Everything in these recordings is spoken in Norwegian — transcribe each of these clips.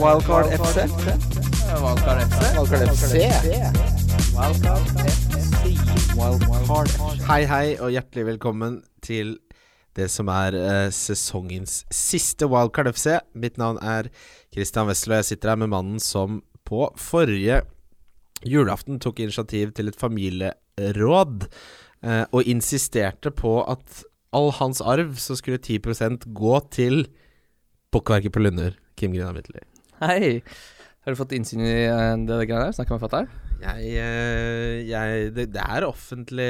Wildcard FC. Wildcard FC. Wildcard FC. Wildcard FC. Hei, hei, og hjertelig velkommen til det som er eh, sesongens siste Wildcard FC. Mitt navn er Christian Wessel, og jeg sitter her med mannen som på forrige julaften tok initiativ til et familieråd, eh, og insisterte på at all hans arv så skulle 10% gå til Bukkverket på Lunder. Kim Grina Midtly. Hei. Har du fått innsyn i eh, det greiene der? Snakker med fatter'n? Jeg, eh, jeg det, det er offentlig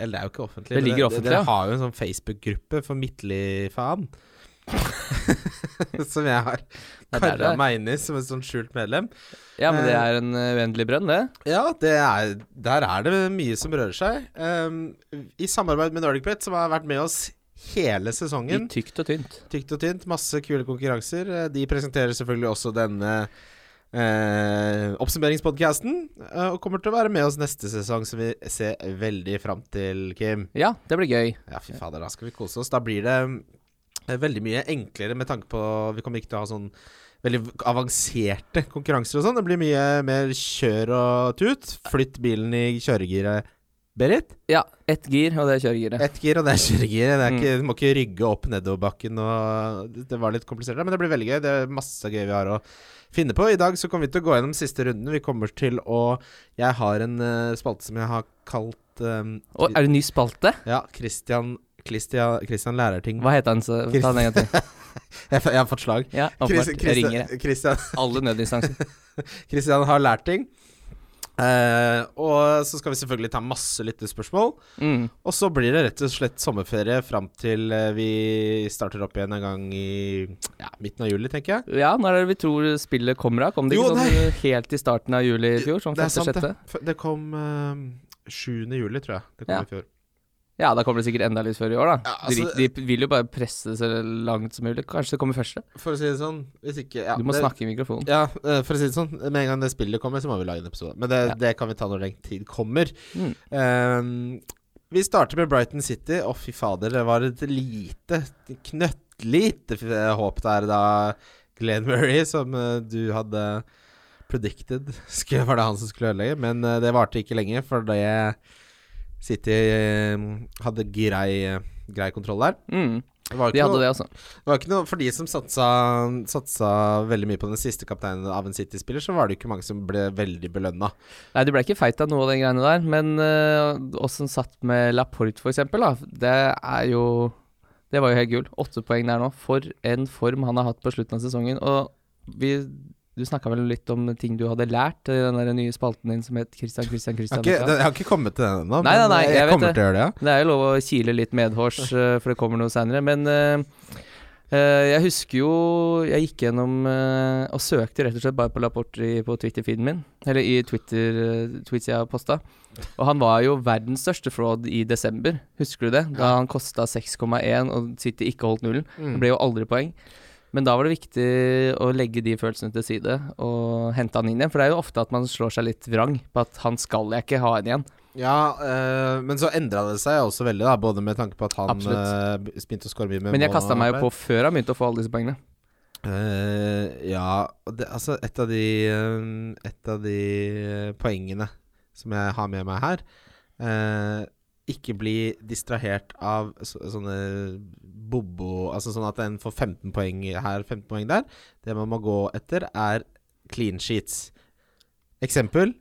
Eller det er jo ikke offentlig. Det ligger offentlig, Dere har jo en sånn Facebook-gruppe for midtlig faen, som jeg har Det det kara meg inn i som et sånn skjult medlem. Ja, men det Eh. er en uendelig brønn, det. Ja, det er, der er det mye som rører seg. Um, I samarbeid med Nordic Bet, som har vært med oss hele I sesongen. tykt og tynt. Tykt og tynt. Masse kule konkurranser. Eh, De presenterer selvfølgelig også denne eh, oppsummeringspodkasten. eh, og kommer til å være med oss neste sesong, som vi ser veldig fram til, Kim. Ja, det blir gøy. Ja, fy fader, da skal vi kose oss. Da blir det eh, veldig mye enklere med tanke på Vi kommer ikke til å ha sånn veldig avanserte konkurranser og sånn. Det blir mye mer kjør og tut. Flytt bilen i kjøregiret, Berit. Ja, ett gir, og det er kjøregiret. Ett gir, og det er kjøregiret. Det er Mm. ikke, du må ikke rygge opp nedoverbakken. Og det- var litt komplisert, men det blir veldig gøy. Det er masse gøy vi har å finne på. I dag så kommer vi til å gå gjennom siste runden. Vi kommer til å Jeg har en uh, spalte som jeg har kalt um, Og er det ny spalte? Ja, Christian Christian, Christian Lærerting. Hva heter han? Så, ta den en gang til. Jeg, jeg har fått slag. Ja, åpenbart. Jeg ringer jeg. Christian, Alle nødinstanser. Christian har lært ting. Eh, og så skal vi selvfølgelig ta masse lyttespørsmål. Mm. Og så blir det rett og slett sommerferie fram til eh, vi starter opp igjen en gang i ja, midten av juli, tenker jeg. Ja, når er det vi tror spillet kommer av? Kom det Jo, ikke sånn helt i starten av juli i fjor? Sånn det er sant, det. Det kom uh, 7. juli, tror jeg. Det kom Ja. i fjor. Ja, da kommer det sikkert enda litt før i år, da. Ja, altså- de, de vil jo bare presse det så langt som mulig. Kanskje det kommer første? For å si det sånn, hvis ikke ja, Du må det, snakke i mikrofonen. Ja, eh, for å si det sånn, med en gang det spillet kommer, så må vi lage en episode. Men det, Ja. det kan vi ta når den tid kommer. Mm. Um, vi starter med Brighton City. Å, fy fader, det var et lite, knøttlite f- håp der da Glenn Murray, som eh, du hadde predicted, skulle, var det han som skulle ødelegge. Men eh, det varte ikke lenge, for det City eh, hadde grei, grei kontroll der. Mm. Det var De hadde noe, det, altså. det var ikke noe For de som satsa, satsa veldig mye på den siste kapteinen av en City-spiller, så var det ikke mange som ble veldig belønna. Nei, de ble ikke feit av noe av den greiene der, men uh, oss som satt med Laporte, for eksempel, da, det er jo Det var jo helt gull. Åtte poeng der nå. For en form han har hatt på slutten av sesongen. Og vi Du snakka vel litt om ting du hadde lært i den der nye spalten din som het Christian Christian Jeg har ikke, jeg har ikke kommet til den ennå, Nei, nei, nei, jeg, jeg vet kommer det. til å gjøre det. Ja. Det er jo lov å kile litt medhårs, eh, for det kommer noe seinere. Men uh, eh, jeg husker jo Jeg gikk gjennom uh, og søkte rett og slett bare på Laporte på Twitter-feeden min. Eller i Twitter uh, tweets jeg har posta. Og han var jo verdens største fraud i desember. Husker du det? Da han kosta 6,1 og City ikke holdt nullen. Mm. Det ble jo aldri poeng. Men da var det viktig å legge de følelsene til side og hente han inn igjen. For det er jo ofte at man slår seg litt vrang på at han skal jeg ikke ha inn igjen. Ja, øh, men så endra det seg også veldig, da, både med tanke på at han uh, begynte å skåre mye med Men jeg kasta meg jo på før han begynte å få alle disse poengene. Uh, ja, det, altså et av de Et av de poengene som jeg har med meg her eh, Ikke bli distrahert av så, sånne bobo Altså sånn at en får 15 poeng her, 15 poeng der. Det man må gå etter, er clean sheets. Eksempel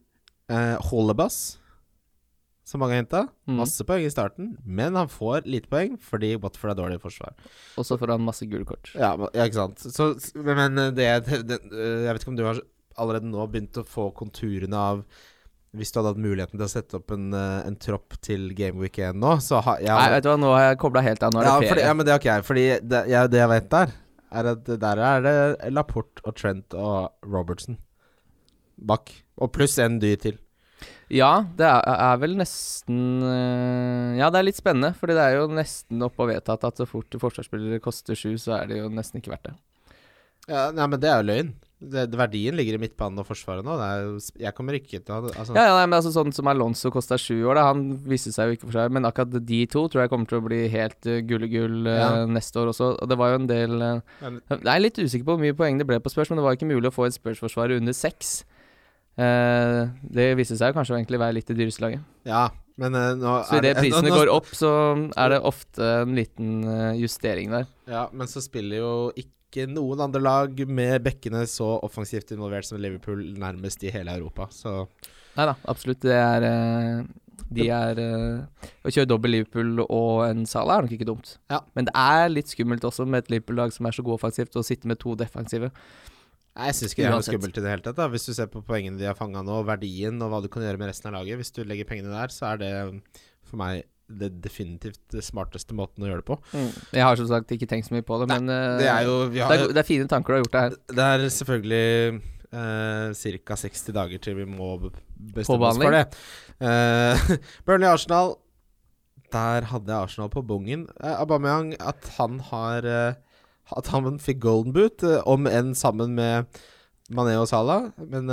eh, Holebus, som mange har henta. Mm. Masse poeng i starten, men han får lite poeng fordi Watford er dårlig i forsvar. Og så får han masse gule kort. Ja, ja ikke sant. Så, men eh, det, det, det Jeg vet ikke om du har allerede nå begynt å få konturene av Hvis du hadde hatt muligheten til å sette opp en, eh, en tropp til Gameweek 1 nå, så ha, jeg Nei, vet du hva, nå har jeg kobla helt av. Nå er det ja, ferie. fordi, ja, men det har ikke jeg. Fordi det, det jeg vet der, er at der er det Laporte og Trent og Robertson bak. Og pluss en dyr til. Ja, det er, er vel nesten øh, Ja, det er litt spennende, Fordi det er jo nesten oppe og vedtatt at så fort forsvarsspillere koster sju, så er det jo nesten ikke verdt det. Ja, nei, men det er jo løgn. Det, verdien ligger i midtbanen og forsvaret nå. Er jeg kommer ikke til å altså. Ja, ja men altså Sånn som Alonso kosta sju år, da. Han viste seg jo ikke for seg. Men akkurat de to tror jeg kommer til å bli helt uh, gull uh, ja. neste år også. Og det var jo en del uh, Jeg er litt usikker på hvor mye poeng det ble på Spurs, men det var ikke mulig å få et Spurs-forsvar under seks. Uh, det viste seg jo kanskje å egentlig være litt det dyreste laget. Ja, men uh, nå Så idet prisene nå, nå, går opp, så er det ofte en liten uh, justering der. Ja, men så spiller jo ikke ikke noen andre lag med bekkene så offensivt involvert som Liverpool nærmest i hele Europa, så Nei da, absolutt. Det er eh, De er eh, Å kjøre dobbel Liverpool og en Salah er nok ikke dumt. Ja. Men det er litt skummelt også med et Liverpool-lag som er så god offensivt, å sitte med to defensive. Nei, Jeg syns ikke det er noe skummelt i det hele tatt. da Hvis du ser på poengene de har fanga nå, verdien og hva du kan gjøre med resten av laget. Hvis du legger pengene der, så er det for meg det definitivt smarteste måten å gjøre det på. Mm. Jeg har som sagt ikke tenkt så mye på det, Nei, men uh, det, er jo, har, det, er, det, er fine tanker du har gjort det her. Det er selvfølgelig eh, ca. 60 dager til vi må bestemme oss for det. Eh, Burnley Arsenal. Der hadde jeg Arsenal på bongen. Eh, Aubameyang, at han har At han fikk golden boot, om enn sammen med Mané og Salah. Men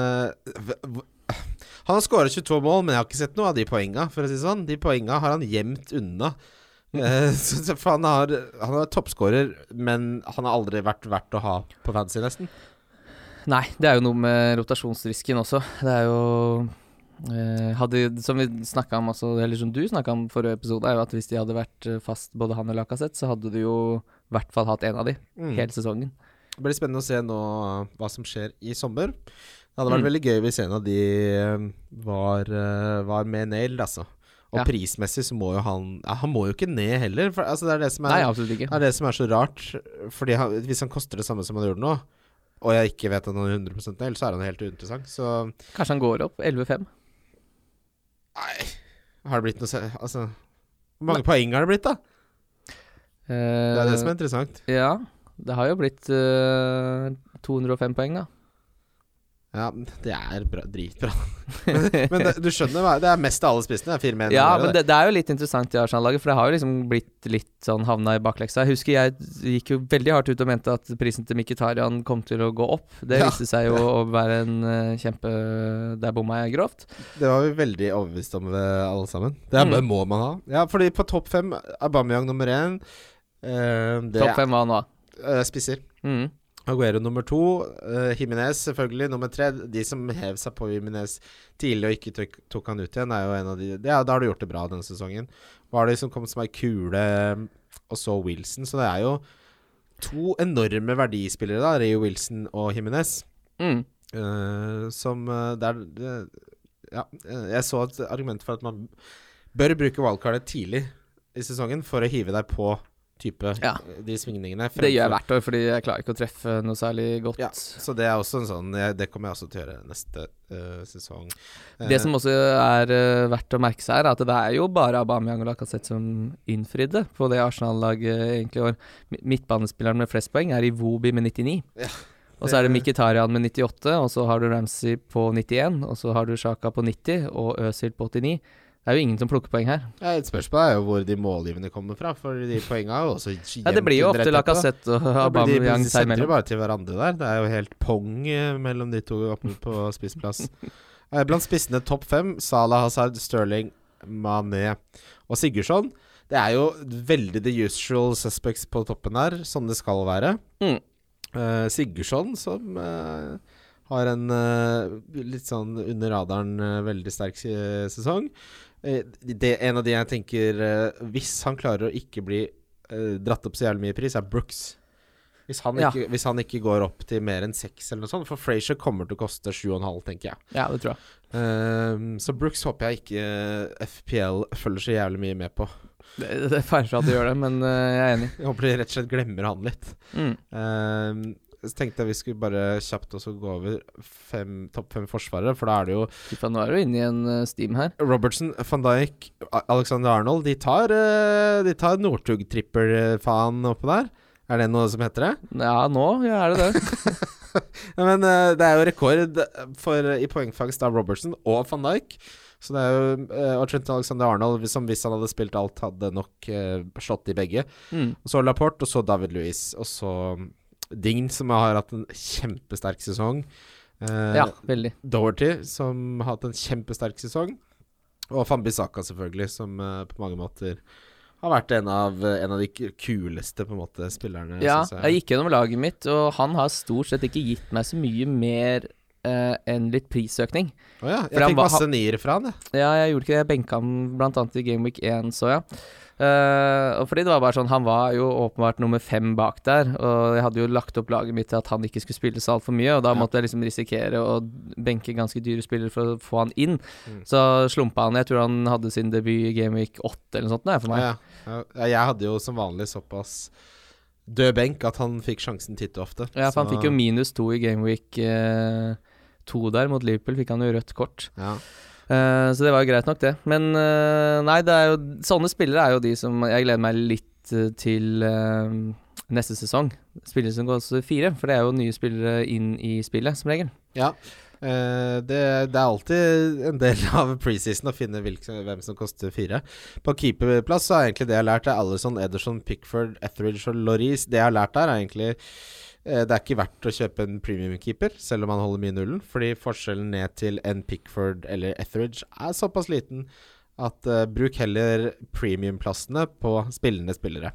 han har skåra 22 mål, men jeg har ikke sett noe av de poenga, for å si sånn. De poenga har han gjemt unna. Eh, for han, har, han er toppskårer, men han har aldri vært verdt å ha på fantasy, nesten. Nei, det er jo noe med rotasjonsrisken også. Det er jo eh, hadde, Som vi snakka om også, eller som du snakka om forrige episode, er jo at hvis de hadde vært eh, fast både han og Lacassette, så hadde du jo i hvert fall hatt en av de mm. hele sesongen. Det blir spennende å se nå hva som skjer i sommer. Det hadde vært mm. veldig gøy hvis en av de eh, var, eh, var med nailed, altså. Og ja. prismessig så må jo han ja, Han må jo ikke ned heller. For, altså, det, er det, som er, Nei, er det som er så rart. Fordi han, Hvis han koster det samme som han gjorde nå, og jeg ikke vet at han er 100 nail, så er han helt uinteressant. Så Kanskje han går opp 11-5? Nei Har det blitt noe Altså Hvor mange Nei. poeng har det blitt, da? Uh, det er det som er interessant. Ja. Det har jo blitt uh, 205 poeng, da. Ja, det er bra, dritbra. men, men det, du skjønner hva Det er mest av alle spissene. Fire Ja, men det, det, er jo litt interessant i Arsenal-laget, for det har jo liksom blitt litt sånn havna i bakleksa. Jeg husker jeg gikk jo veldig hardt ut og mente at prisen til Mkhitarian kom til å gå opp. Det ja. viste seg jo å være en uh, kjempe Der bomma jeg grovt. Det var vi veldig overbevist om, det, alle sammen. Det mm. må man ha. Ja, fordi på topp fem, Aubameyang nummer én uh, Topp fem hva nå? Uh, spisser. Mm. Aguero nummer to. Uh, Jimenez selvfølgelig nummer tre. De som hev seg på Jimenez tidlig og ikke tok, tok, han ut igjen, er jo en av de Ja, da har du gjort det bra denne sesongen. Var det som kom som ei kule, og så Wilson. Så det er jo to enorme verdispillere, da, Rio Wilson og Jimenez. Mm. Uh, som uh, der Ja, jeg så et argument for at man bør bruke wildcardet tidlig i sesongen for å hive deg på type ja. de svingningene. Det gjør jeg hvert år, fordi jeg klarer ikke å treffe noe særlig godt. Ja, så det er også en sånn Det kommer jeg også til å gjøre neste uh, sesong. Uh, det som også er uh, verdt å merke seg, er at det er jo bare Aubameyang og Lacassette som innfridde på det Arsenal-laget egentlig i år. Midtbanespilleren med flest poeng er Iwobi med 99. Ja. Og så er det Mkhitarian med 98, og så har du Ramsey på 91, og så har du Sjaka på 90 og Øzil på 89. Det er jo ingen som plukker poeng her. Ja, et spørsmål er jo hvor de målgivende kommer fra. For de poengene er jo også jevnt ja, Det blir jo ofte Lacassette og Aubameyang seg imellom. De bare til hverandre der. Det er jo helt pong eh, mellom de to oppe på spissplass. Eh, blant spissene topp fem Salah, Hazard, Sterling, Mané og Sigurdsson. Det er jo veldig the usual suspects på toppen her, som det skal være. Mm. Uh, Sigurdsson som uh, har en uh, litt sånn under radaren veldig sterk sesong. Eh, det, en av de jeg tenker uh, Hvis han klarer å ikke bli uh, dratt opp så jævlig mye pris, er Brooks. Hvis han, ja. ikke, hvis han, ikke, går opp til mer enn seks eller noe sånt. For Frazier kommer til å koste sju og en halv, tenker jeg. Ja, det tror jeg. Um, så Brooks håper jeg ikke FPL følger så jævlig mye med på. Det, det er feil at de gjør det, men jeg er enig. Jeg håper de rett og slett glemmer han litt. Mm. Uh, så tenkte jeg vi skulle bare kjapt også gå over fem, topp fem forsvarere, for da er det jo Nå er du inne i en uh, steam her. Robertson, van Dijk, Alexander Arnold De tar, uh, de tar Northug-trippel-faen oppå der. Er det noe som heter det? Ja, nå ja, er det det. Men uh, det er jo rekord for, i poengfangst av Robertson og van Dijk. Så det er jo og Trent Alexander Arnold, som hvis han hadde spilt alt, hadde nok slått de begge. Mm. Og så Laporte, og så David Louis, og så Dign, som har hatt en kjempesterk sesong. Eh, Ja, veldig. Doherty, som har hatt en kjempesterk sesong. Og Fambisaka, selvfølgelig, som eh, på mange måter har vært en av, en av de kuleste måte spillerne. Ja, jeg. jeg gikk gjennom laget mitt, og han har stort sett ikke gitt meg så mye mer eh, enn litt prisøkning. Å ja, jeg han fikk masse niere fra han, jeg. Ja, jeg gjorde ikke det. Jeg benka han annet i Game Week 1, så jeg. Eh, og fordi det var bare sånn Han var jo åpenbart nummer fem bak der, og jeg hadde jo lagt opp laget mitt til at han ikke skulle spille så altfor mye, og da måtte jeg liksom risikere å benke ganske dyre spillere for å få han inn. Mm. Så slumpa han. Jeg tror han hadde sin debut i Game Week 8 eller noe sånt. Er for meg. Ja, ja. Jeg hadde jo som vanlig såpass død benk at han fikk sjansen titt og ofte. Ja, for han fikk jo minus to i Game Week uh, der mot Liverpool. Fikk han jo rødt kort. ja. Eh, så det var jo greit nok, det. Men uh, nei, det jo sånne spillere er jo de som Jeg gleder meg litt uh, til neste sesong. Spillere som går også fire, for det er jo nye spillere inn i spillet, som regel. ja. Det, det er alltid en del av preseason å finne hvilke, hvem som koster fire. På keeperplass så er egentlig det jeg har lært, er Alison, Ederson, Pickford, Etheridge og Loris. Det jeg har lært der, er egentlig det er ikke verdt å kjøpe en premium-keeper, selv om han holder mye nullen. Fordi forskjellen ned til en Pickford eller Etheridge er såpass liten at uh, bruk heller premiumplassene på spillende spillere.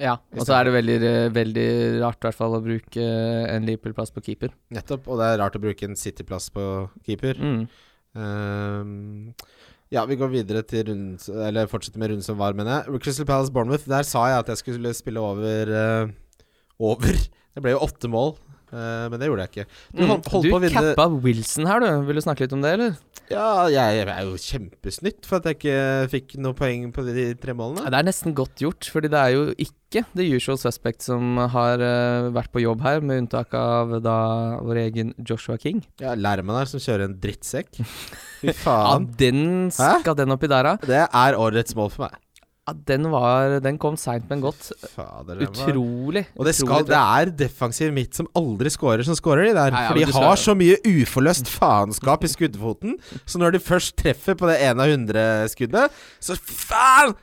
Ja, Og så er det veldig, eh, veldig rart i hvert fall å bruke eh, en Liverpool-plass på keeper. Nettopp. Og det er rart å bruke en City-plass på keeper. Mm. Um, ja, vi går videre til runden Eller fortsetter med runden som var, mener jeg. Crystal Palace Bournemouth. Der sa jeg at jeg skulle spille over eh, Over. Det ble jo åtte mål, eh, men det gjorde jeg ikke. Du Mm. holdt, holdt du cappa Wilson her, du. Vil du snakke litt om det, eller? Ja, jeg er jo kjempesnytt for at jeg ikke fikk noe poeng på de tre Ja, målene. Det er nesten godt gjort, fordi det er jo ikke the usual suspect som har uh, vært på jobb her, med unntak av da vår egen Joshua King. Ja, lærmen her som kjører en drittsekk. Fy Ja, den den Hæ? skal den oppi der, da. Det er årets mål for meg. Ja, den var Den kom seint, men godt. Fader, Utrolig. Og det, skal, utrolig det er defensiv midt som aldri scorer, som scorer de der. Nei, ja, for de har så mye uforløst faenskap i skuddfoten. Så når de først treffer på det ene av hundre skuddet, så faen!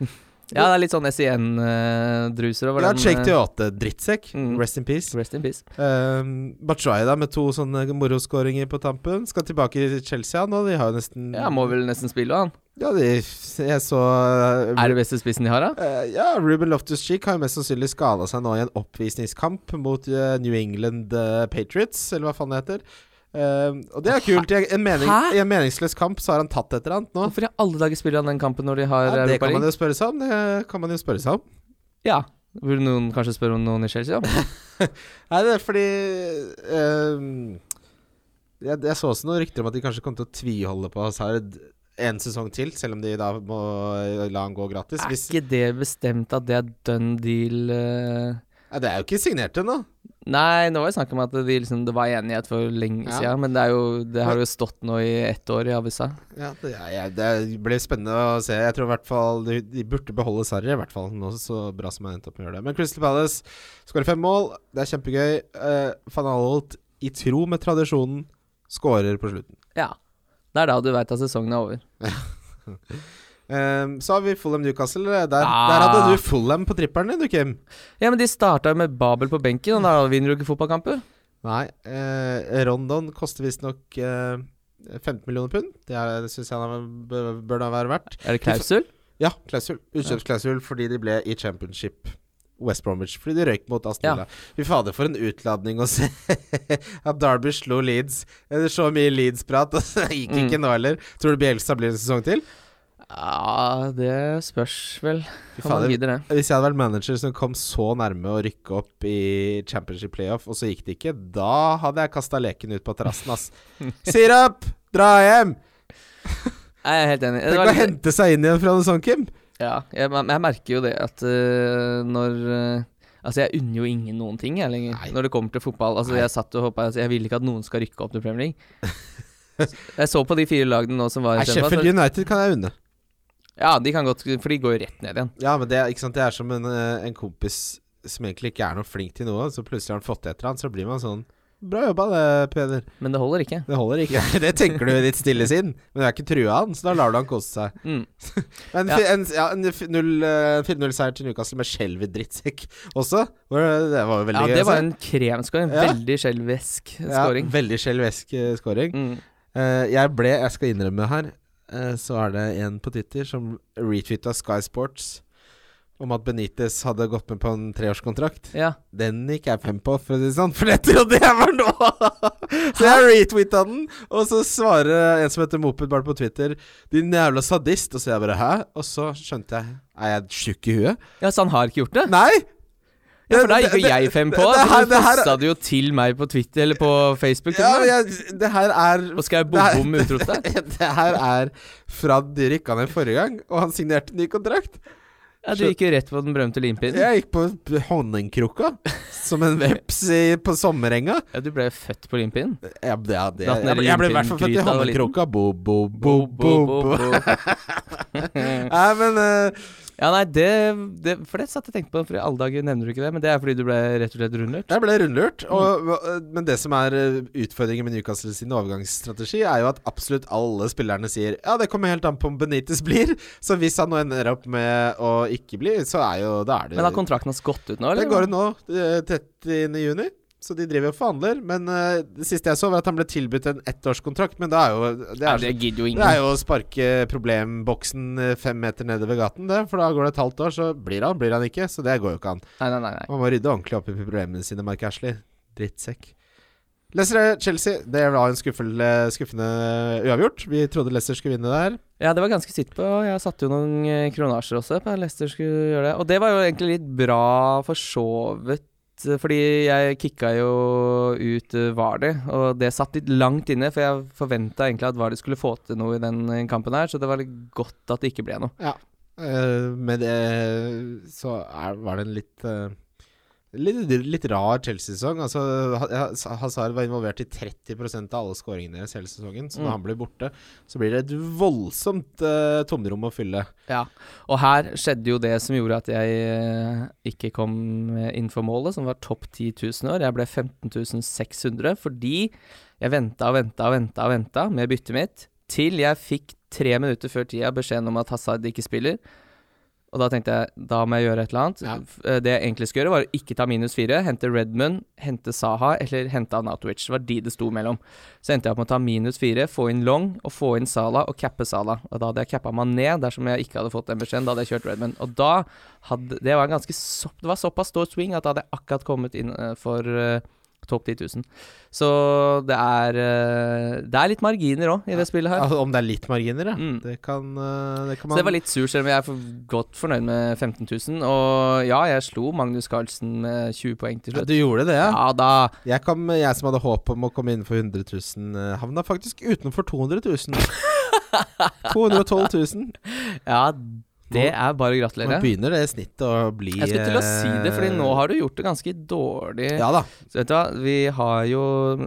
Ja, det er litt sånn SIN-druser over Ja, den. Shake til åtte. Drittsekk. Mm. Rest in peace. Rest in peace. Um, Batshuayi da, med to sånne moroskåringer på tampen. Skal tilbake til Chelsea nå. De har jo nesten Ja, må vel nesten spille, han. Ja, de er så uh, Er det beste spissen de har, da? Eh, ja, Ruben Loftus-Cheek har jo mest sannsynlig skada seg nå i en oppvisningskamp mot eh, New England eh, Patriots, eller hva faen det heter. Eh, og det er kult. I en, mening, I en meningsløs kamp så har han tatt et eller annet nå. Hvorfor i alle dager spiller han den kampen når de har Ja, det kan man jo spørre seg om. Det kan man jo spørre seg om. Ja. Burde noen kanskje spørre om noen i Chelsea? da? Nei, det er fordi eh, jeg, jeg så også noen rykter om at de kanskje kom til å tviholde på Hazard en sesong til, selv om de da må la han gå gratis. Er ikke det bestemt at det er done deal Uh... ja, det er jo ikke signert ennå. Nei, nå var det snakk om at de liksom, det var enighet for lenge Ja. siden, men det, er jo, det har jo stått nå i ett år i avisa. Ja, det, ja, ja, det blir spennende å se. Jeg tror i hvert fall de, de burde beholde Sarri, i hvert fall. Nå så bra som jeg endte opp med å gjøre det. Men Crystal Palace skårer fem mål. Det er kjempegøy. Uh, Van Alholt, i tro med tradisjonen, skårer på slutten. Ja. Det er da du veit at sesongen er over. um, så har vi Fulham Newcastle. Der, Ah. der hadde du Fulham på trippelen din, du, Kim. Ja, men de starta med Babel på benken, og da vinner du ikke fotballkamper. Nei. Eh, Rondon koster visstnok eh, 15 millioner pund. Det, det syns jeg han bør da være verdt. Er det klausul? Ja, klausul. Utkjøpsklausul fordi de ble i championship West Bromwich. Fordi de røyk mot Aston Ja. Villa. Fy fader, for en utladning å se at Derby slo Leeds. Det er så mye Leeds-prat, og så gikk Mm. ikke nå heller. Tror du Bielsa blir en sesong til? Ja, det spørs vel Fy fader. gidder. Hvis jeg hadde vært manager som kom så nærme å rykke opp i championship playoff, og så gikk det ikke, da hadde jeg kasta leken ut på terrassen, ass. Sirup! Dra hjem! Jeg er helt enig. Det Tenk å hente seg inn igjen fra noe sånt, Kim. Ja, jeg, jeg merker jo det at uh, når uh, Altså, jeg unner jo ingen noen ting, jeg lenger. Nei. Når det kommer til fotball. Altså, Nei. jeg satt og håpa altså, Jeg vil ikke at noen skal rykke opp til Premier League. jeg så på de fire lagene nå som var i Sheffield altså. United kan jeg unne. Ja, de kan godt For de går jo rett ned igjen. Ja, men det, er- ikke sant? det er som en, eh, en kompis som egentlig ikke er noe flink til noe, så plutselig har han fått det etter annet, så blir man sånn bra jobba det, Peder. Men det holder ikke. Det holder ikke. Det tenker du i ditt stille sinn, men du er ikke trua han, så da lar du han kose seg. Mm. Men Ja. en, ja, en f- null, eh, 4-0-seier til Newcastle med skjelv i drittsekk også. Det var jo veldig Ja, det var en kremskåring. En Ja. veldig skjelvesk ja. Veldig skjelvesk skåring. scoring. Mm. Uh, jeg ble, jeg skal innrømme her, uh, så er det en på Twitter som retweeta Sky Sports om at Benitez hadde gått med på en treårskontrakt. Ja. Den gikk jeg fem på, for å si det sånn, for det trodde jeg var nå! så jeg retweeta den, og så svarer en som heter Moped bare på Twitter 'Din jævla sadist', og så jeg bare 'hæ?' Og så skjønte jeg Er jeg tjukk i huet? ja, så han har ikke gjort det? Nei! Ja, for da gikk jo jeg fem på. det- det her- Du posta det jo til meg på Twitter eller på Facebook. Ja, jeg, det her er Og skal jeg bomme med utropstegn. Det her er fra de rykka ned forrige gang, og han signerte ny kontrakt. Ja, du gikk jo rett på den berømte limpinnen. Jeg gikk på honningkrukka som en veps i, på sommerenga. Ja, du ble født på limpinnen. Ja, det, ja, det, jeg, jeg, jeg ble i hvert fall født i honningkrukka. Bo, bo, bo, bo, bo. Nei, men eh, Ja, nei, det, det For det satt jeg tenkte på, for i alle dager nevner du ikke det. Men det er fordi du ble rett og slett rundlurt. jeg ble rundlurt. Og, men det som er eh, utfordringen med Newcastle sin overgangsstrategi, er jo at absolutt alle spillerne sier Ja, det kommer helt an på om Benitez blir. Så hvis han nå ender opp med å ikke bli, så er jo Da er det Men har kontrakten hans gått ut nå, eller? Det går ut nå, eh, 30. juni. Så de driver og forhandler. Men uh, det siste jeg så, var at han ble tilbudt en ettårskontrakt. Men det er jo Det Ja, er, det gidder jo det er jo å sparke problemboksen eh, fem meter nedover gaten, det. For da går det et halvt år, så blir han, blir han ikke. Så det går jo ikke an. Nei, nei, nei. nei. Man må rydde ordentlig opp i problemene sine, Mark Ashley. Drittsekk. Leicester Chelsea, det var en skuffende, skuffende uavgjort. Vi trodde Leicester skulle vinne der. Ja, det var ganske sitt på. Jeg satte jo noen eh, kronasjer også på at Leicester skulle gjøre det. Og det var jo egentlig litt bra for så vidt. Eh, Fordi jeg kicka jo ut eh, Vardy, og det satt litt langt inne. For jeg forventa egentlig at Vardi skulle få til noe i den eh, kampen her, så det var litt godt at det ikke ble noe. Eh, med det så er, var det en litt eh, Litt, litt rar Chelsea-sesong. Altså, Hazard var involvert i 30% av alle skåringene deres hele sesongen. Så når Mm. han blir borte, så blir det et voldsomt uh, tomrom å fylle. Ja, og her skjedde jo det som gjorde at jeg eh, ikke kom inn for målet, som var topp 10 000 år. Jeg ble 15 600 fordi jeg venta og venta og venta og venta med byttet mitt, til jeg fikk tre minutter før tida beskjeden om at Hazard ikke spiller. Og da tenkte jeg da må jeg gjøre et eller annet. Ja. Eh, Det jeg egentlig skulle gjøre, var å ikke ta minus fire, hente Redmond, hente Saha eller hente Anatovic. Det var de det sto mellom. Så endte jeg opp med å ta minus fire, få inn Long og få inn Sala og cappe Sala. Og da hadde jeg cappa ned, dersom jeg ikke hadde fått den beskjeden. Da hadde jeg kjørt Redmond. Og da hadde Det var en ganske Det var såpass stor swing at da hadde jeg akkurat kommet inn eh, for eh, topp 10 000. Så det er eh, Det er litt marginer òg i det spillet her. Altså, om det er litt marginer, ja. Mm. Det, kan, eh, det kan Så det var litt sur, selv om jeg er for godt fornøyd med 15 000. Og ja, jeg slo Magnus Carlsen med 20 poeng til ja, slutt. Du gjorde det, ja? Ja da. Jeg, kom, jeg som hadde håp om å komme innenfor 100 000, eh, havna faktisk utenfor 200 000. 212 000. Ja, det er bare å Nå begynner det snittet å bli Jeg skulle til å si det, Fordi nå eh, har du gjort det ganske dårlig. Ja da. Så vet du hva, vi har jo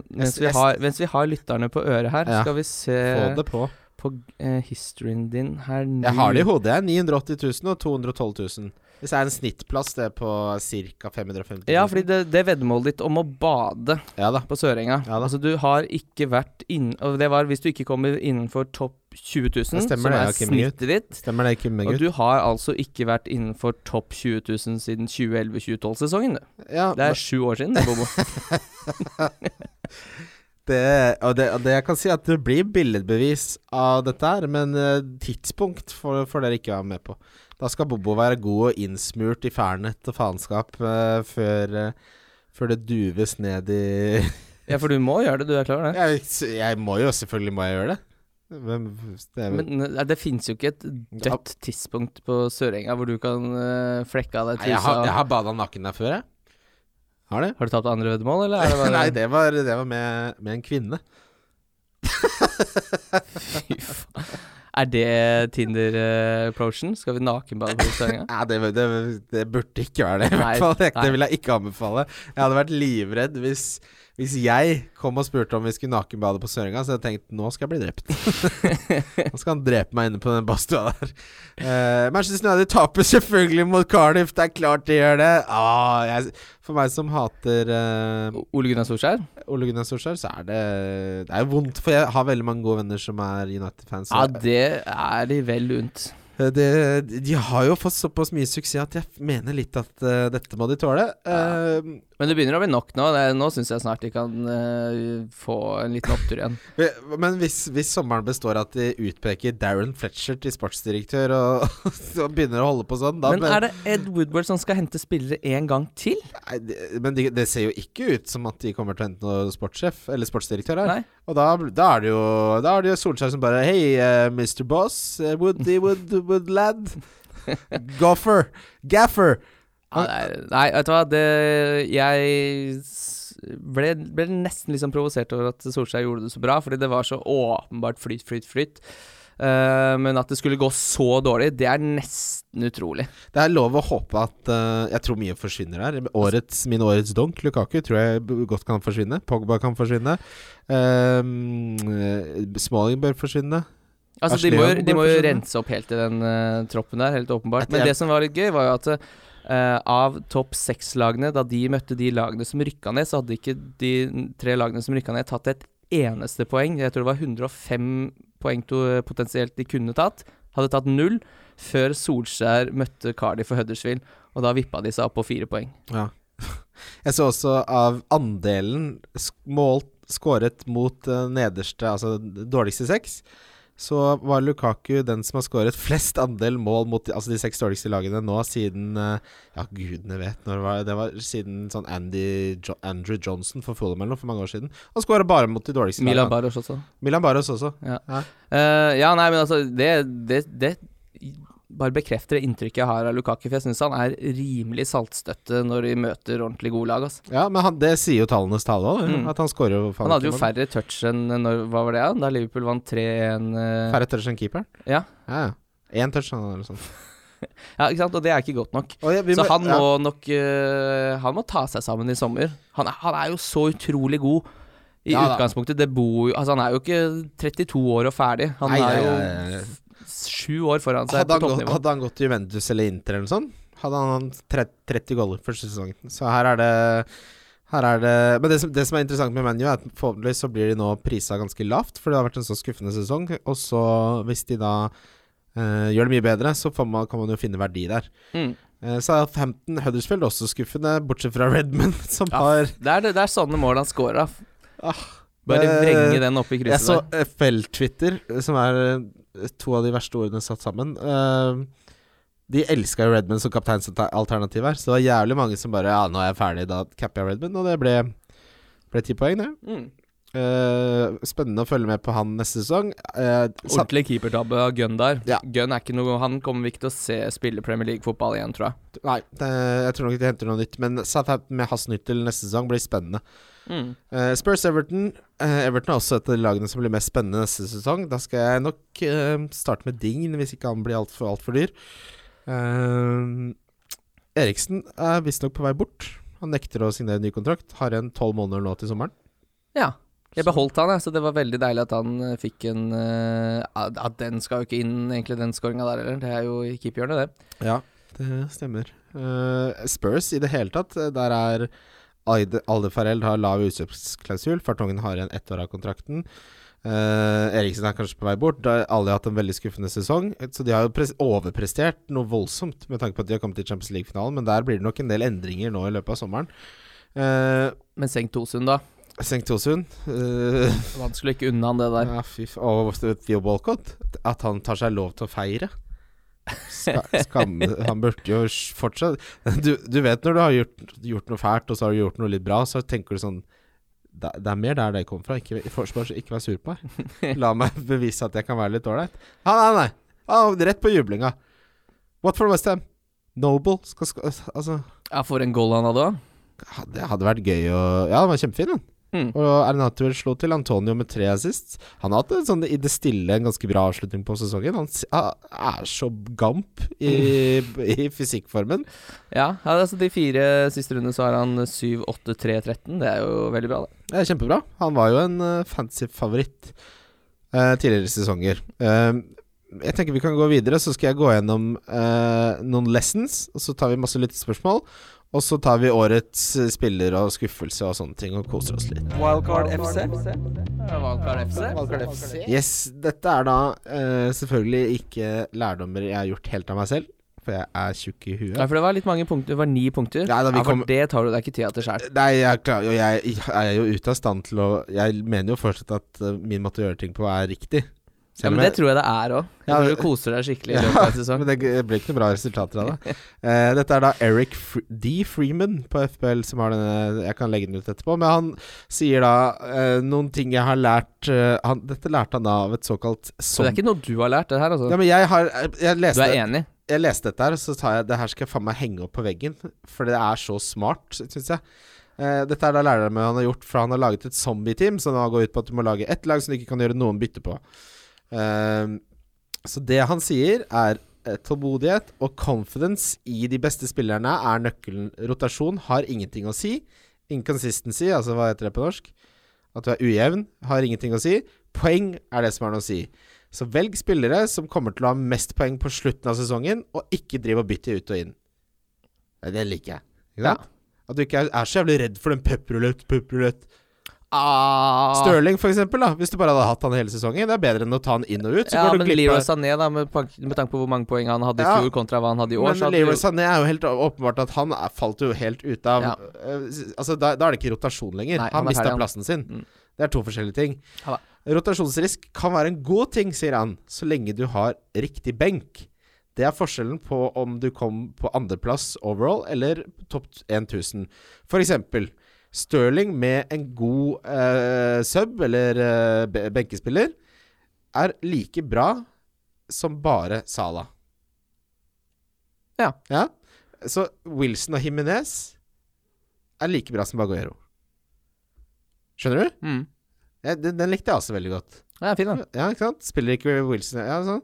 Mens vi har, mens vi har lytterne på øret her, Ja. skal vi se Få det på. På eh, historien din her nå. Jeg har det i hodet, jeg. 980 000 og 212 000. Hvis det er en snittplass, det er på ca. 550 000. Ja, fordi det, det veddemålet ditt om å bade Ja da. på Sørenga Ja. Altså, du har ikke vært inn... Og det var hvis du ikke kommer innenfor topp 20 000, stemmer som er Gutt. snittet ditt. Stemmer det, Kim Og du har altså ikke vært innenfor topp 20 000 siden 2011-2012-sesongen. Ja, Det er sju år siden, det, Bobo. det, og, det, og det jeg kan si, at det blir billedbevis av dette her, men eh, tidspunkt får, får dere ikke være med på. Da skal Bobo være god og innsmurt i fernet og faenskap uh, før, uh, før det duves ned i Ja, for du må gjøre det, du er klar over det? jeg, jeg må jo selvfølgelig må jeg gjøre det. Men det Men det finnes jo ikke et dødt tidspunkt på Sørenga hvor du kan uh, flekke av deg trusa. jeg, har, jeg har bada naken der før, jeg. Har det? Har du tapt andre veddemål, eller er det Nei, det var, det var med, med en kvinne. Fy faen. Er det Tinder-approachen? Skal vi nakenbade på Sørenga? Ja, det, det, det burde ikke være det, i hvert fall. Det vil jeg ikke anbefale. Jeg hadde vært livredd hvis, Hvis jeg kom og spurte om vi skulle nakenbade på Sørenga, så hadde jeg tenkt nå skal jeg bli drept. nå skal han drepe meg inne på den badstua der. Uh, Manchester United taper selvfølgelig mot Cardiff. Det er klart de gjør det. Ah, jeg, for meg som hater uh, Ole Gunnar Solskjær? Ole Gunnar Solskjær, så er det Det er vondt, for jeg har veldig mange gode venner som er United-fans. Ja, det er de vel unt. Eh, det, de har jo fått såpass mye suksess at jeg mener litt at uh, dette må de tåle. Uh, men det begynner å bli nok nå. Det, nå syns jeg snart de kan uh, få en liten opptur igjen. Men hvis, hvis, sommeren består at de utpeker Darren Fletcher til sportsdirektør, og, og begynner å holde på sånn Men er det Ed Woodward som skal hente spillere en gang til? Nei, det, men det, det ser jo ikke ut som at de kommer til å hente noen sportssjef eller sportsdirektør her. Nei. Og da, da, er det jo Da er det jo Solskjær som bare Hei, uh, Mr. Boss. Uh, Woody Wood, Wood Lad. Goffer. Gaffer. Ja, nei, vet du hva. Det Jeg ble, ble nesten liksom provosert over at Solskjær gjorde det så bra, fordi det var så åpenbart flyt, flyt, flyt. Uh, men at det skulle gå så dårlig, det er nesten utrolig. Det er lov å håpe at uh, Jeg tror mye forsvinner her. Årets, min årets donk, Lukaku, tror jeg godt kan forsvinne. Pogba kan forsvinne. Uh, Smalling bør forsvinne. Altså, de må, de må, jo rense opp helt i den troppen der, helt åpenbart. Men det som var litt gøy, var jo at Uh, av topp seks-lagene, da de møtte de lagene som rykka ned, så hadde ikke de tre lagene som rykka ned, tatt et eneste poeng. Jeg tror det var 105 poeng to, potensielt de kunne tatt. Hadde tatt null før Solskjær møtte Cardiff og Huddersfield, og da vippa de seg opp på fire poeng. Ja. Jeg så også av andelen målt skåret mot uh, nederste, altså dårligste seks så var Lukaku den som har skåret flest andel mål mot altså de seks dårligste lagene nå siden uh, Ja, gudene vet når det var. Det var siden sånn Andy jo Andrew Johnson for Fulham eller noe for mange år siden. Han skåra bare mot de dårligste Milan lagene. Baros også. Milan Baros også. Ja. Ja. Uh, ja, nei, men altså Det, det, det bare bekrefter det inntrykket jeg har av Lukaku. For jeg syns han er rimelig saltstøtte når de møter ordentlig gode lag. Altså. Ja, men han, det sier jo tallenes tale òg, mm. at han skårer jo Han hadde jo færre touch enn når, Hva var det, da Liverpool vant 3-1 uh... Eh, færre touch enn keeperen? Ja. ja, ja. Én touch, eller sånn. ja, ikke sant, og det er ikke godt nok. Ja, så han må nok uh, Han må ta seg sammen i sommer. Han, han er jo så utrolig god i ja, utgangspunktet. Det bor jo Altså, han er jo ikke 32 år og ferdig. Han Nei, er jo sju år foran seg på toppnivå. Hadde han gått til Juventus eller Inter eller noe sånt, hadde han 30 goller første sesongen. Så her er det her er det Men det som, det som er interessant med ManU, er at forhåpentligvis så blir de nå prisa ganske lavt, for det har vært en så skuffende sesong. Og så, hvis de da eh, gjør det mye bedre, så man, kan man jo finne verdi der. Mm. er Southampton Huddersfield også skuffende, bortsett fra Redmond, som ja, har det er, det, er sånne mål han scorer av. Ah, Bare vrenge den opp i krysset der. Jeg så FL-Twitter, som er to av de verste ordene satt sammen. Uh, de elska jo Redmond som kapteinsalternativ her, så det var jævlig mange som bare Ja, nå er jeg ferdig, da capper jeg Redmond, og det ble, ble ti poeng, det. Mm. Uh, spennende å følge med på han neste sesong. Uh, Ordentlig keepertabbe av Gunn der. Ja. Gunn er ikke noe Han kommer vi ikke til å se spille Premier League-fotball igjen, tror jeg. Nei, det, jeg tror nok de henter noe nytt. Men Southampton med Hasnyttel neste sesong blir spennende. Mm. Uh, Spurs Everton. Everton er også et av de lagene som blir mest spennende neste sesong. Da skal jeg nok starte med Dign, hvis ikke han blir altfor alt for dyr. Eriksen er visstnok på vei bort. Han nekter å signere ny kontrakt. Har en tolv måneder nå til sommeren. Ja. Jeg beholdt han, jeg, så det var veldig deilig at han uh, fikk en uh, At den skal jo ikke inn, egentlig, den skåringa der heller. Det er jo i keeperhjørnet, det. Ja, det stemmer. Uh, Spurs i det hele tatt, der er Alde Farrell har lav utkjøpsklausul. Fartongen har igjen ett år av kontrakten. Uh, Eriksen er kanskje på vei bort. Alle har hatt en veldig skuffende sesong. Så de har jo overprestert noe voldsomt med tanke på at de har kommet til Champions League-finalen. Men der blir det nok en del endringer nå i løpet av sommeren. Uh, men senk Tosund, da? Senk Tosund. Uh, Vanskelig å ikke unna han det der. Ja, fy Og Theo Walcott. At han tar seg lov til å feire. Ska, skam, han burde jo fortsatt du, du, vet når du har gjort, gjort, noe fælt, og så har du gjort noe litt bra, så tenker du sånn Det, det er mer der det kommer fra. Ikke, for, ikke vær sur på meg. La meg bevise at jeg kan være litt ålreit. Ah, nei, nei. Ah, rett på jublinga. What for Westham? Noble skal, skal Altså Ja, for en goal han hadde òg. Det hadde vært gøy å Ja, den var kjempefin, den. Mm. Og Arnautovic slo til Antonio med tre assist. Han har hatt en sånn i det stille en ganske bra avslutning på sesongen. Han er så gamp i, i fysikkformen. Ja, altså de fire siste rundene så har han 7, 8, 3, 13. Det er jo veldig bra, det. Det er kjempebra. Han var jo en uh, fancy favoritt eh, tidligere sesonger. Eh, jeg tenker vi kan gå videre, så skal jeg gå gjennom eh, noen lessons. Og så tar vi masse lyttespørsmål. Og så tar vi årets eh, spiller og skuffelse og sånne ting, og koser oss litt. Wildcard FC. Wildcard FC. Yes, dette er da uh, selvfølgelig ikke lærdommer jeg har gjort helt av meg selv, for jeg er tjukk i huet. Ja, for det var litt mange punkter. Det var ni punkter. Ja, da vi for kom- det tar du deg ikke tid til sjøl. Nei, jeg, klar, jeg, jeg er jo ute av stand til å Jeg mener jo fortsatt at eh, min måte å gjøre ting på er riktig. Ja, men det tror jeg det er òg. Ja, du koser deg skikkelig sesong. Men det blir ikke noe bra resultater av det. Eh, dette er da Eric Fre D. Freeman på FPL som har denne Jeg kan legge den ut etterpå. Men han sier da eh, noen ting jeg har lært eh, han, Dette lærte han da av et såkalt Så det er ikke noe du har lært, det her, altså? Ja, men jeg har jeg du leste, er enig? jeg leste dette her, og så tar jeg det her skal jeg faen meg henge opp på veggen. For det er så smart, syns jeg. Uh, dette er da læreren min han har gjort, for han har laget et zombie-team, som går ut på at du må lage ett lag som du ikke kan gjøre noen bytte på. Eh, så det han sier, er eh, tålmodighet og confidence i de beste spillerne er nøkkelen. Rotasjon har ingenting å si. Inconsistency, altså hva heter det på norsk? At du er ujevn, har ingenting å si. Poeng er det som har noe å si. Så velg spillere som kommer til å ha mest poeng på slutten av sesongen, og ikke driv og bytte ut og inn. Det liker jeg. Ja. At du ikke er, er så jævlig redd for den pepperulett, pepperulett. Ah. Stirling, for eksempel, da. Hvis du bare hadde hatt han hele sesongen. Det er bedre enn å ta han inn og ut. Så Ja, går men Leroy Sané, da, med, med tanke på hvor mange poeng han hadde i Ja. fjor kontra hva han hadde i år, Men Leroy Sané er jo helt åpenbart at han er, falt jo helt ut av Ja. uh, Altså da, da er det ikke rotasjon lenger. Nei, han han mista plassen sin. Mm. Det er to forskjellige ting. Ja Rotasjonsrisk kan være en god ting, sier han, så lenge du har riktig benk. Det er forskjellen på om du kom på andreplass overall eller topp 1000. For eksempel Stirling med en god eh, sub eller eh, benkespiller er like bra som bare Salah. Ja. ja. Så Wilson og Jimenez er like bra som Baguero. Skjønner du? mm. Ja, den, den likte jeg også veldig godt. Ja, fin, da. Ja, ikke sant? Spiller ikke Wilson Ja, sånn.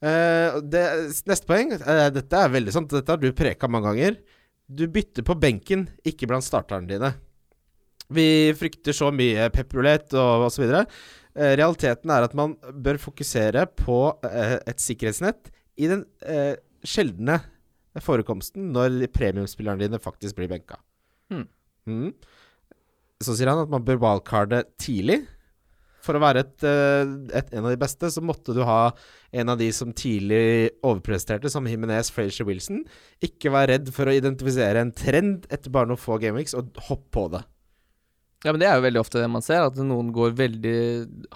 Uh, det, neste poeng uh, Dette er veldig sant. Dette har du preka mange ganger. Du bytter på benken, ikke blant starterne dine. Vi frykter så mye pepperulett og osv. Uh, realiteten er at man bør fokusere på eh, et sikkerhetsnett i den eh, sjeldne forekomsten når premiumspillerne dine faktisk blir benka. Mm. Mm. Så sier han at man bør wildcarde tidlig. For å være et, eh, et, en av de beste, så måtte du ha en av de som tidlig overpresterte, som Himinez, Frazier Wilson. Ikke vær redd for å identifisere en trend etter bare noen få gameweeks, og hopp på det. Ja, men det er jo veldig ofte det man ser, at noen går veldig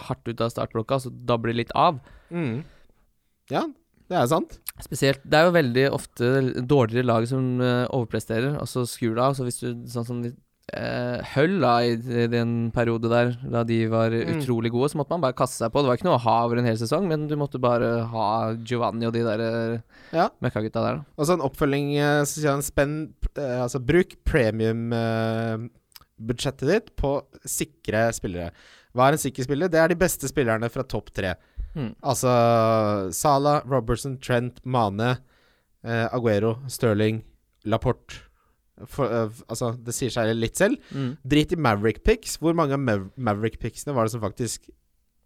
hardt ut av startblokka, så dabler de litt av. Mm. Ja, det er sant. Spesielt Det er jo veldig ofte dårligere lag som eh, overpresterer, og så skrur det av. Så hvis du sånn som uh, Hull da, i, den periode der, da de var Mm. utrolig gode, så måtte man bare kaste seg på. Det var ikke noe å ha over en hel sesong, men du måtte bare ha Giovanni og de der uh, Ja. møkkagutta der, da. Og så en oppfølging, eh, spenn eh, Altså bruk premium-budsjettet ditt på sikre spillere. Hva er en sikker spiller? Det er de beste spillerne fra topp tre. Mm. Altså Salah, Robertson, Trent, Mane, eh, Aguero, Sterling, Laporte. For, uh, altså, det sier seg litt selv. Mm. Drit i Maverick Picks. Hvor mange av Mav Maverick Picksene var det som faktisk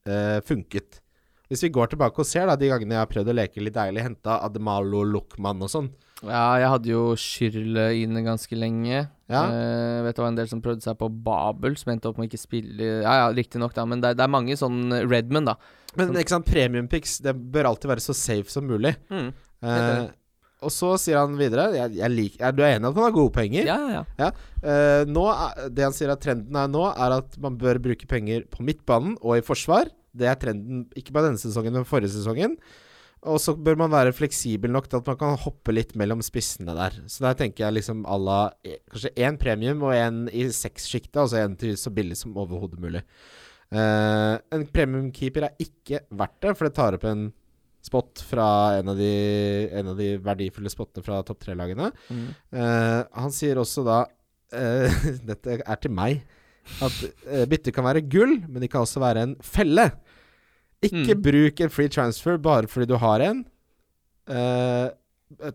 uh, funket? Hvis vi går tilbake og ser da de gangene jeg har prøvd å leke litt deilig, henta Ademalo Luckman og sånn. Ja, jeg hadde jo Schürrle inne ganske lenge. Ja. Uh, vet du hva, en del som prøvde seg på Babel, som endte opp med å ikke spille Ja ja, riktignok, da, men det, det er mange sånn Redman, da. Men ikke sant, premium picks Det bør alltid være så safe som mulig. Mm. uh, og så sier han videre jeg, jeg liker, er Du er enig i at han har gode penger? Ja, ja, ja. Uh, nå det han sier at trenden er nå, er at man bør bruke penger på midtbanen og i forsvar. Det er trenden ikke bare denne sesongen, men forrige sesongen. Og så bør man være fleksibel nok til at man kan hoppe litt mellom spissene der. Så der tenker jeg liksom à la eh, kanskje én premium og én i sekssjiktet, altså én til så billig som overhodet mulig. Uh, en premiumkeeper er ikke verdt det, for det tar opp en spot fra en av de, en av de verdifulle spottene fra topp tre-lagene. Mm. Uh, han sier også da uh, Dette er til meg. at bytte kan være gull, men det kan også være en felle. Ikke Mm. bruk en free transfer bare fordi du har en. Uh,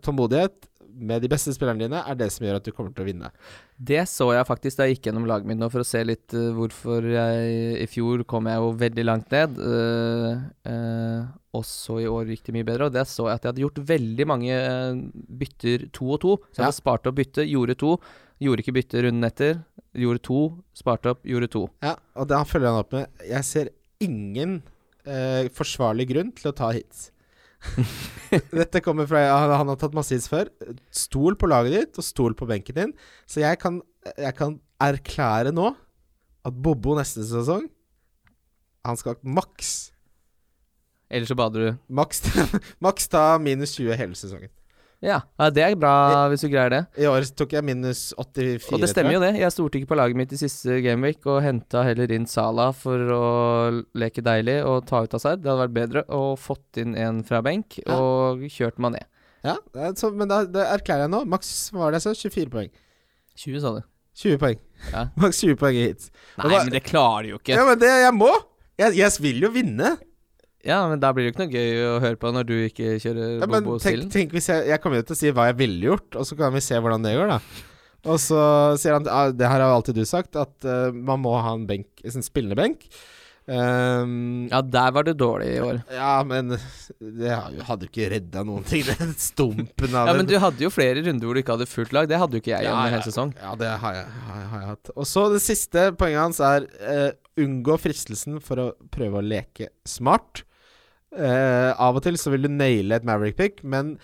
tålmodighet med de beste spillerne dine er det som gjør at du kommer til å vinne. Det så jeg faktisk da jeg gikk gjennom laget mitt nå for å se litt uh, hvorfor jeg I fjor kom jeg jo veldig langt ned. uh, uh, og så i år gikk det mye bedre. Og det så jeg at jeg hadde gjort veldig mange eh, bytter to og to. Så jeg Ja. hadde spart opp bytte, gjorde to. Gjorde ikke bytte runden etter. Gjorde to, sparte opp, gjorde to. Ja, og da følger han opp med Jeg ser ingen eh, forsvarlig grunn til å ta hits. Dette kommer fra han, han har tatt masse hits før. Stol på laget ditt, og stol på benken din. Så jeg kan, jeg kan erklære nå at Bobo neste sesong Han skal maks Ellers så bader du. Maks, maks ta minus 20 hele sesongen. Ja, det er bra hvis du greier det. I år tok jeg minus 84. Og det stemmer jo det. Jeg stolte ikke på laget mitt i siste gameweek og henta heller inn Salah for å leke deilig og ta ut Hazard. Det hadde vært bedre og fått inn en fra benk Ja. og kjørt Mané. Ja, så, men da det erklærer jeg nå. Maks var det jeg sa? 24 poeng. 20, sa du. 20 poeng. Ja. Maks 20 poeng i hits. Nei, da, men det klarer du jo ikke. Ja, men det jeg må! Jeg, jeg vil jo vinne. Ja, men da blir det ikke noe gøy å høre på når du ikke kjører Ja, Bobo-stilen. tenk hvis jeg Jeg kommer jo til å si hva jeg ville gjort, og så kan vi se hvordan det går, da. Og så sier han ah, Det her har alltid du sagt, at uh, man må ha en benk, en spillende benk. Um, Ja, der var du dårlig i år. ja, men det hadde jo ikke redda noen ting, den stumpen av Ja, men du hadde jo flere runder hvor du ikke hadde fullt lag. Det hadde jo ikke jeg gjennom en hele sesong. Ja, det har jeg, har, jeg- har jeg hatt. Og så det siste poenget hans er uh, unngå fristelsen for å prøve å leke smart. Eh, av og til så vil du naile et Maverick pick, men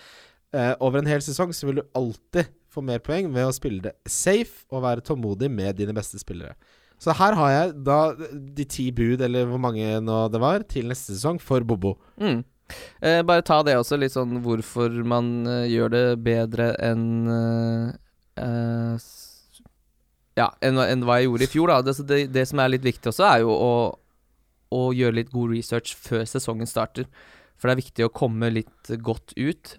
uh, over en hel sesong så vil du alltid få mer poeng ved å spille det safe og være tålmodig med dine beste spillere. Så her har jeg da de ti bud, eller hvor mange nå det var, til neste sesong for Bobo. Mm. Eh, bare ta det også, litt sånn hvorfor man uh, gjør det bedre enn uh, Ja, enn en hva jeg gjorde i fjor, da. Det, det, det som er litt viktig også, er jo å, å gjøre litt god research før sesongen starter. For det er viktig å komme litt godt ut.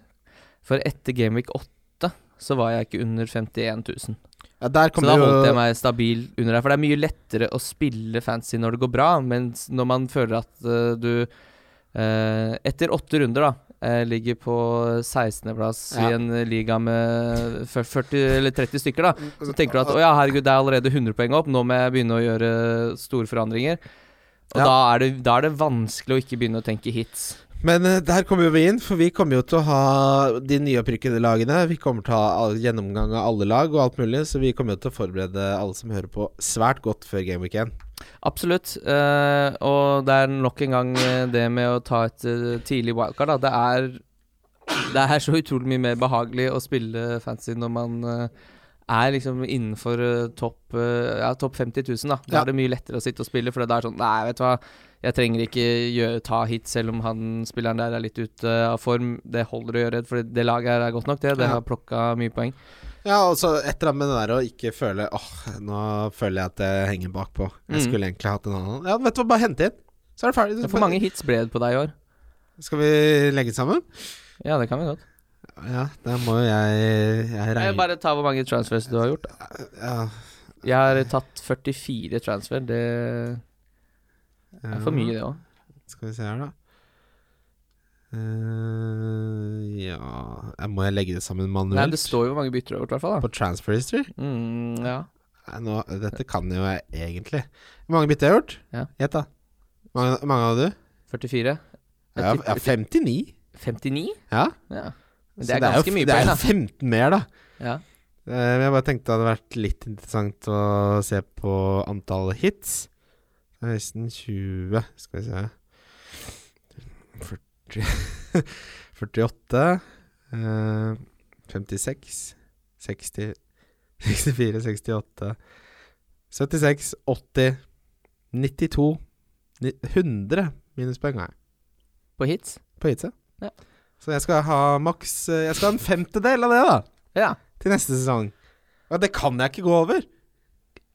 For etter Gameweek 8 så var jeg ikke under 51 000. Ja, Så da holdt jeg meg stabil under der. For det er mye lettere å spille fancy når det går bra, mens når man føler at uh, du uh, Etter åtte runder, da, uh, ligger på 16.-plass Ja. i en liga med 40 eller 30 stykker, da, så tenker du at å ja, herregud, det er allerede 100 poeng opp, nå må jeg begynne å gjøre store forandringer. Og Ja. da, er det, da er det vanskelig å ikke begynne å tenke hits. Men eh, der kommer vi inn, for vi kommer jo til å ha de nyopprykkede lagene. Vi kommer til å ha gjennomgang av alle lag og alt mulig, så vi kommer jo til å forberede alle som hører på, svært godt før Game Week 1. Absolutt. Uh, og det er nok en gang eh, det med å ta et uh, tidlig wildcard. Da. Det er Det er så utrolig mye mer behagelig å spille fancy når man eh, er liksom innenfor eh, topp eh, ja, topp 50 000. Da. da Ja. er det mye lettere å sitte og spille, for det er sånn Nei, vet du hva. Jeg trenger ikke gjøre, ta hit selv om han spilleren der er litt ute av form. Det holder å gjøre, for det laget her er godt nok, det. Det Ja. har plukka mye poeng. Ja, og så et eller annet med det der å ikke føle Åh, nå føler jeg at jeg henger bakpå. Jeg Mm. skulle egentlig hatt en annen. Ja, vet du hva, bare hente inn. Så er det ferdig. Hvor mange hits ble det på deg i år? Skal vi legge sammen? Ja, det kan vi godt. Ja, da må jo jeg Jeg regner bare ta hvor mange transfers du har gjort. ja, Jeg har tatt 44 transfer. Det er for mye, det òg. Skal vi se her, da. Uh, ja Må jeg legge det sammen manuelt? Nei, det står jo hvor mange bytter du har gjort, i hvert fall. da På transfer history? mm, Ja. Nå, dette kan jo jeg egentlig. Hvor mange bytter jeg har gjort? Ja. Gjett, da. Hvor mange, mange hadde du? 44. Jeg ja, 59. 59? Ja. Ja. Men er, det er ganske mye Det er da. 15 mer, da. Ja. Uh, jeg bare tenkte det hadde vært litt interessant å se på antall hits. 16, 20 Skal vi se 40 48 uh, 56 60 64, 68 76, 80 92 100 minuspoeng jeg På hits? på hitset. Ja. Så jeg skal ha maks eh, Jeg skal ha en femtedel av det, da Ja. til neste sesong. Og det kan jeg ikke gå over.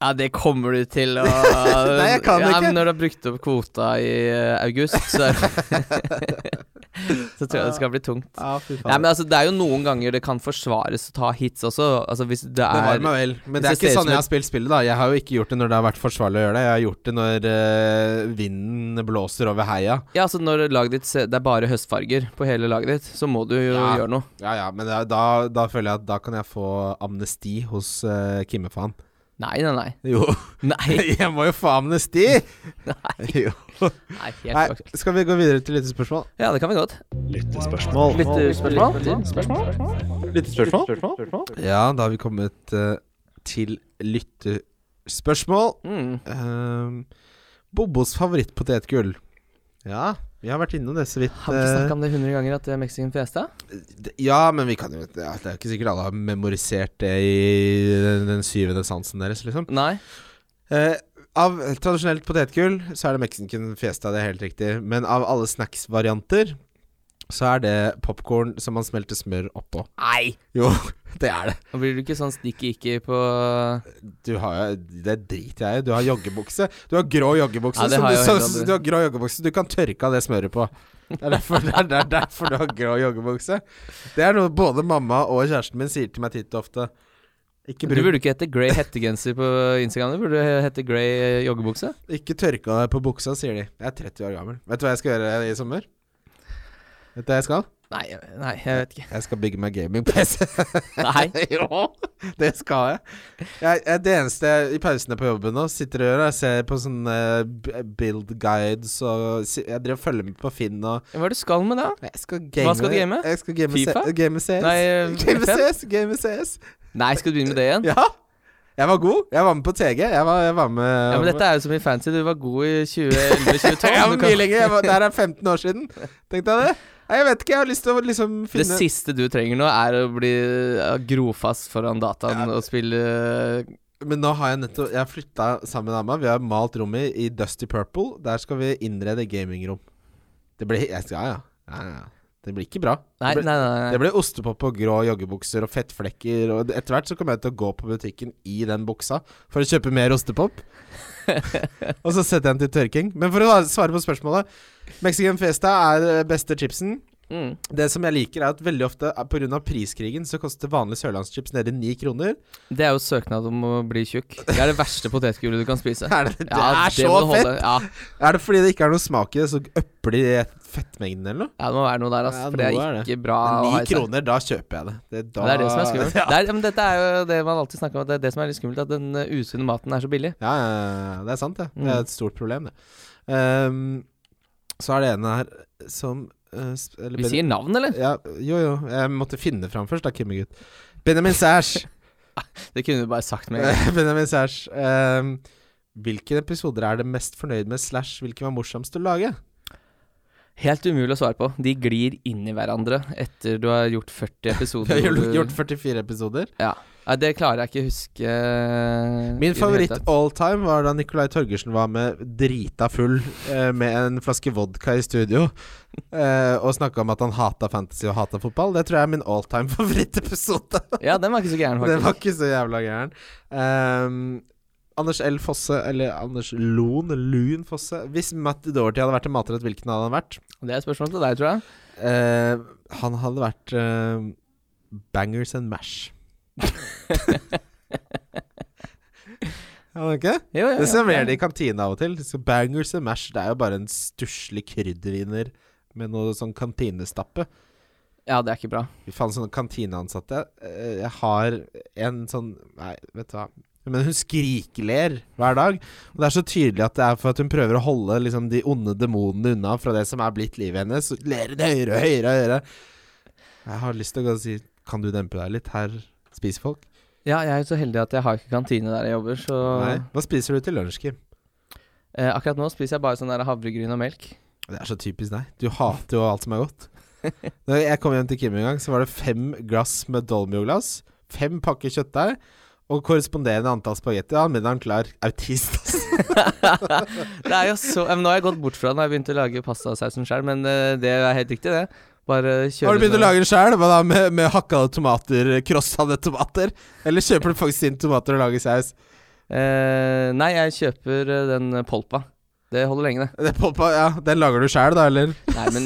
Ja, det kommer du til å Nei, jeg kan ja, ikke. Men når du har brukt opp kvota i eh, august, så Så tror jeg det skal bli tungt. Ja, fy faen. Nei, men altså, Det er jo noen ganger det kan forsvares å ta hits også. Altså Hvis det Det var er meg vel. Men det er ikke sånn jeg har spilt spillet, da. Jeg har jo ikke gjort det når det har vært forsvarlig å gjøre det. Jeg har gjort det når uh, vinden blåser over heia. Ja, altså når laget ditt Det er bare høstfarger på hele laget ditt, så må du jo Ja. gjøre noe. Ja ja, men er- da, da føler jeg at da kan jeg få amnesti hos uh, Kimme-faen. Nei, nei, nei. Jo, Nei, jeg må jo få amnesti! nei, Jo. nei helt Nei, skal vi gå videre til lyttespørsmål? Ja, det kan vi godt. Lyttespørsmål. Lyttespørsmål? Lyttespørsmål? Ja, da har vi kommet uh, til lyttespørsmål. Mm. Uh, Bobos favorittpotetgull. Ja, vi har vært innom det så vidt. Har vi ikke eh, snakka om det 100 ganger at det er Mexican fiesta? ja, men vi kan jo Det er ikke sikkert alle har memorisert det i den, den syvende sansen deres, liksom. Nei. Eh, av tradisjonelt potetgull så er det mexican fiesta, det er helt riktig. Men av alle snacks-varianter så er det popkorn som man smelter smør oppå. Nei! Jo, det er det. Nå blir du ikke sånn sticky-icky på Du har jo Det driter jeg i. Du har joggebukse. Du har grå joggebukse. Ja, har du, så, du har grå joggebukse Du kan tørke av det smøret på. Det er derfor, det er, det er derfor du har grå joggebukse. Det er noe både mamma og kjæresten min sier til meg titt og ofte. Ikke, Du burde ikke hete Grey hettegenser på Instagram. Du burde hete Grey joggebukse. ikke tørke av deg på buksa, sier de. Jeg er 30 år gammel. Vet du hva jeg skal gjøre i sommer? Vet du hva jeg skal? Nei, nei, jeg vet ikke. Jeg skal bygge meg gaming-PC. Nei. jo, det skal jeg. jeg, jeg det eneste jeg i pausene på jobben nå sitter og gjør, er ser på sånne build guides og Jeg driver og følger med på Finn og Hva er det du skal med da? Jeg skal game Hva skal du game? Jeg skal game FIFA? Game CS. Nei, eh, game CS, game CS. Nei, skal du begynne med det igjen? Ja. Jeg var god. Jeg var med på TG. Jeg var, jeg var med Ja, men dette er jo som i fancy. Du var god i 2011-2012. Jeg var mye lenger. Det her er 15 år siden. Tenkte jeg det? Nei, jeg vet ikke. Jeg har lyst til å liksom finne Det siste du trenger nå, er å bli grofast foran dataen og spille Men nå har jeg nettopp Jeg har flytta sammen med dama. Vi har malt rommet i Dusty Purple. Der skal vi innrede gamingrom. Det blir jeg skal, ja, ja. ja, ja. Det blir ikke bra. Nei, det, ble, nei, nei. det ble blir ostepop og grå joggebukser og fettflekker. Og etter hvert så kommer jeg til å gå på butikken i den buksa for å kjøpe mer ostepop. og så setter jeg den til tørking. Men for å svare på spørsmålet Mexican Fiesta er eh, beste chipsen. Mm. Det som jeg liker, er at veldig ofte eh, pga. priskrigen så koster vanlige sørlandschips nede i ni kroner. Det er jo søknad om å bli tjukk. Det er det verste potetgullet du kan spise. Er det, det Ja, er det så fett! Ja, Er det fordi det ikke er noe smak i det, så øpper de fettmengden eller noe? ja, det må være noe der, altså. Ja, For det er er er ikke bra Ni kroner, da kjøper jeg det. Det, da, det er det som er skummelt. Det er, men dette er jo det man alltid snakker om, det er det som er litt skummelt, at den uh, usunne maten er så billig. Ja, det er sant, det. Det Mm. er et stort problem, det. Um, så er det ene her som eh, eller Vi sier navn, eller? ja, Jo, jo. Jeg måtte finne fram først, da, Kimmegutt. Benjamin Sæsj. Det kunne du bare sagt med. Benjamin Sæsj. Um, hvilke episoder er det mest fornøyd med, slash hvilke var morsomst å lage? Helt umulig å svare på. De glir inn i hverandre etter du har gjort 40 Vi episoder. har gjort, gjort 44 episoder. Ja. Nei, det klarer jeg ikke å huske. Min favoritt all time var da Nicolai Torgersen var med drita full eh, med en flaske vodka i studio eh, og snakka om at han hata fantasy og hata fotball. Det tror jeg er min all time favorittepisode. Ja, den var ikke så gæren, Den var ikke så jævla gæren. Um, Anders L. Fosse, eller Anders Loen, Lun Fosse Hvis Matt Dorothy hadde vært en matrett, hvilken hadde han vært? Det er et spørsmål til deg, tror jeg. Eh, han hadde vært eh, Bangers and Mash. Hadde det, ikke? Jo, jo, Det serverer de i kantina av og til. Så bangers and mash Det er jo bare en stusslig krydderviner med noe sånn kantinestappe. Ja, det er ikke bra. Vi fant sånne kantineansatte. Eh, Jeg har en sånn Nei, vet du hva. Men hun skrikler hver dag. Og det er så tydelig at det er for at hun prøver å holde liksom, de onde demonene unna fra det som er blitt livet hennes. Så ler hun høyere og høyere og høyere. Jeg har lyst til å si Kan du dempe deg litt? Her spiser folk. Ja, jeg er jo så heldig at jeg har ikke kantine der jeg jobber, så Nei. Hva spiser du til lunsj, Kim? eh, Akkurat nå spiser jeg bare sånn der havregryn og melk. Det er så typisk deg. Du hater jo alt som er godt. Da jeg kom hjem til Kim en gang, så var det fem glass med Dolmio-glass, fem pakker kjøttdeig og korresponderende antall spagetti. Ja, middagen klar. Autist, altså. det er jo så men Nå har jeg gått bort fra det når jeg begynte å lage pastasausen sjøl, men eh, det er helt riktig, det. Bare kjøre Har du begynt å sånn- lage det sjøl? Med, med hakka tomater, crosshade tomater? Eller kjøper du faktisk inn tomater og lager saus? eh, Nei, jeg kjøper eh, den polpa. Det holder lenge, det. Det på, ja, Den lager du sjøl, da, eller? Nei, men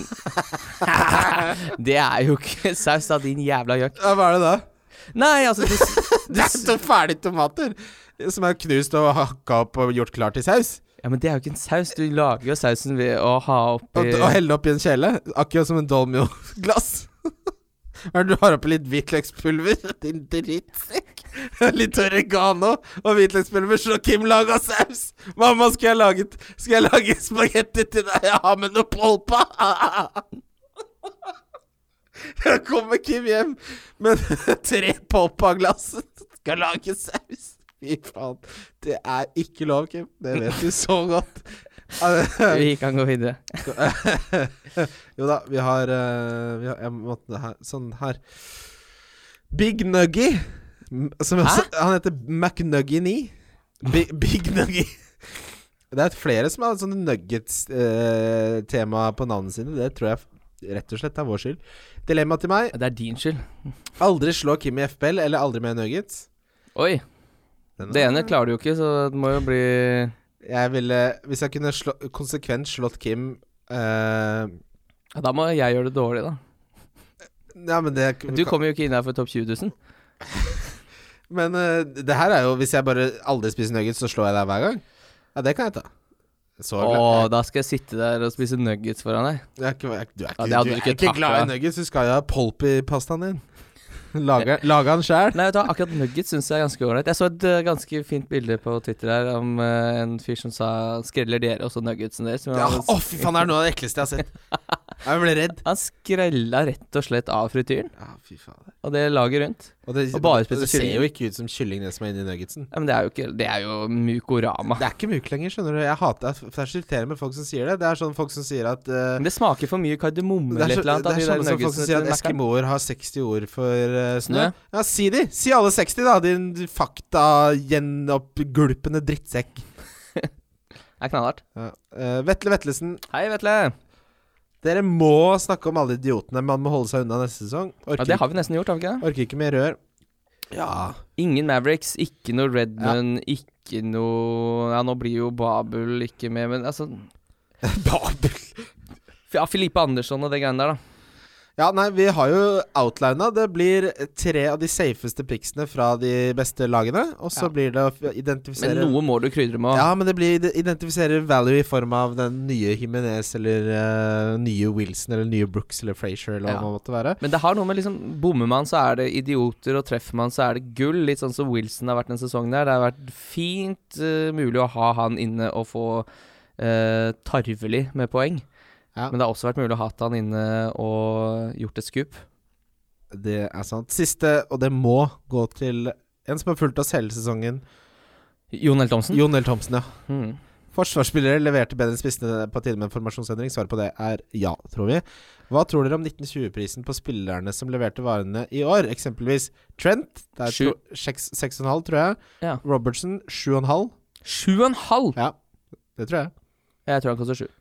Det er jo ikke saus, da, din jævla gjøk. Ja, hva er det da? Nei, altså du, Det er så ferdige tomater som er knust og hakka opp og gjort klar til saus. Ja, Men det er jo ikke en saus. Du lager jo sausen ved å ha Og, oppi og helle oppi en kjele. Akkurat som en Dolmio-glass. Hva er det du har oppi litt hvitløkspulver? Din drittsekk. Litt oregano og hvitløkspulver, så Kim laga saus. Mamma, skal jeg lage, skal jeg lage spagetti til deg? Jeg har med noe polpa. Jeg kommer Kim hjem med tre polpa-glass. Skal lage saus. Fy faen. Det er ikke lov, Kim. Det vet du så godt. Vi kan gå videre. jo da, vi har, eh, vi har Jeg måtte her, Sånn her. Big Nuggy. Som også, han heter McNuggy 9. Big, Big Nuggy. Det er flere som har sånne nuggets-tema på navnene sine. Det tror jeg rett og slett er vår skyld. Dilemma til meg. Det er din skyld. Aldri slå Kim i FPL, eller aldri med nuggets. Oi. Den Det ene klarer du jo ikke, så det må jo bli Jeg ville Hvis jeg kunne slå, konsekvent slått Kim eh, ja, Da må jeg gjøre det dårlig, da. Ja, men det Du kommer jo ikke inn her for topp 20 000. Men uh, det her er jo Hvis jeg bare aldri spiser nuggets, så slår jeg deg hver gang. Ja, det kan jeg ta. Så glad. Å, da skal jeg sitte der og spise nuggets foran deg. Jeg er ikke, jeg, du er ikke, ja, du du er ikke ikke glad i nuggets. Du skal jo ha polp i pastaen din. Laga han den sjæl. Nei, vet du hva, akkurat nuggets syns jeg er ganske ålreit. Jeg så et uh, ganske fint bilde på Twitter her om uh, en fyr som sa 'Skreller dere også nuggetsen deres?' Å, Ja, oh, fy faen, det er noe av det ekleste jeg har sett. Jeg ble redd. Han skrella rett og slett av frityren, Ja, fy faen. og det laget rundt. Og det, Og bare det det ser jo ikke ut som kylling, det som er inni nuggetsen. Ja, men det er jo ikke Det er jo mukorama. Det er ikke muk lenger, skjønner du. Jeg hater Det er så irriterende med folk som sier det. Det er sånn folk som sier at uh, Men det smaker for mye kardemomme det er, eller et eller annet. det er de der sånn som folk som sier at eskimoer har 60 ord for uh, snø. Ja. Ja, si de! Si alle 60, da, din fakta-gjenoppgulpende drittsekk. Det er knallhardt. Ja. Uh, Vetle Vetlesen, Hei, Vetle. Dere må snakke om alle idiotene man må holde seg unna neste sesong. Ja, det har vi nesten gjort, har vi ikke det? orker ikke mer rør. Ja Ingen Mavericks, ikke noe Redmond, ikke noe Ja, nå blir jo Babel ikke med, men altså Babel. Ja, Filippe Andersson og det greiene der, da. Ja, nei, vi har jo outlina. Det blir tre av de safeste picksene fra de beste lagene. Og så Ja. blir det å identifisere Men noe må du krydre med. Ja, men det blir ide- identifisere value i form av den nye Jimenez eller uh, nye Wilson eller nye Brooks eller Frazier eller hva Ja. det måtte være. Men det har noe med liksom Bommer man, så er det idioter, og treffer man, så er det gull. Litt sånn som Wilson har vært en sesong der. Det har vært fint uh, mulig å ha han inne og få uh, tarvelig med poeng. Ja. Men det har også vært mulig å ha hatt han inne og gjort et skup. Det er sant. Siste, og det må gå til en som har fulgt oss hele sesongen. Jon L. Thomsen? Jon L. Thomsen, ja. Mm. Forsvarsspillere leverte bedre enn spissene på tide med en formasjonsendring. Svaret på det er ja, tror vi. Hva tror dere om 1920-prisen på spillerne som leverte varene i år? Eksempelvis Trent. Det er 6,5, tror jeg. Ja. Robertson 7,5. 7,5?! Ja, det tror jeg. Jeg tror han koster 7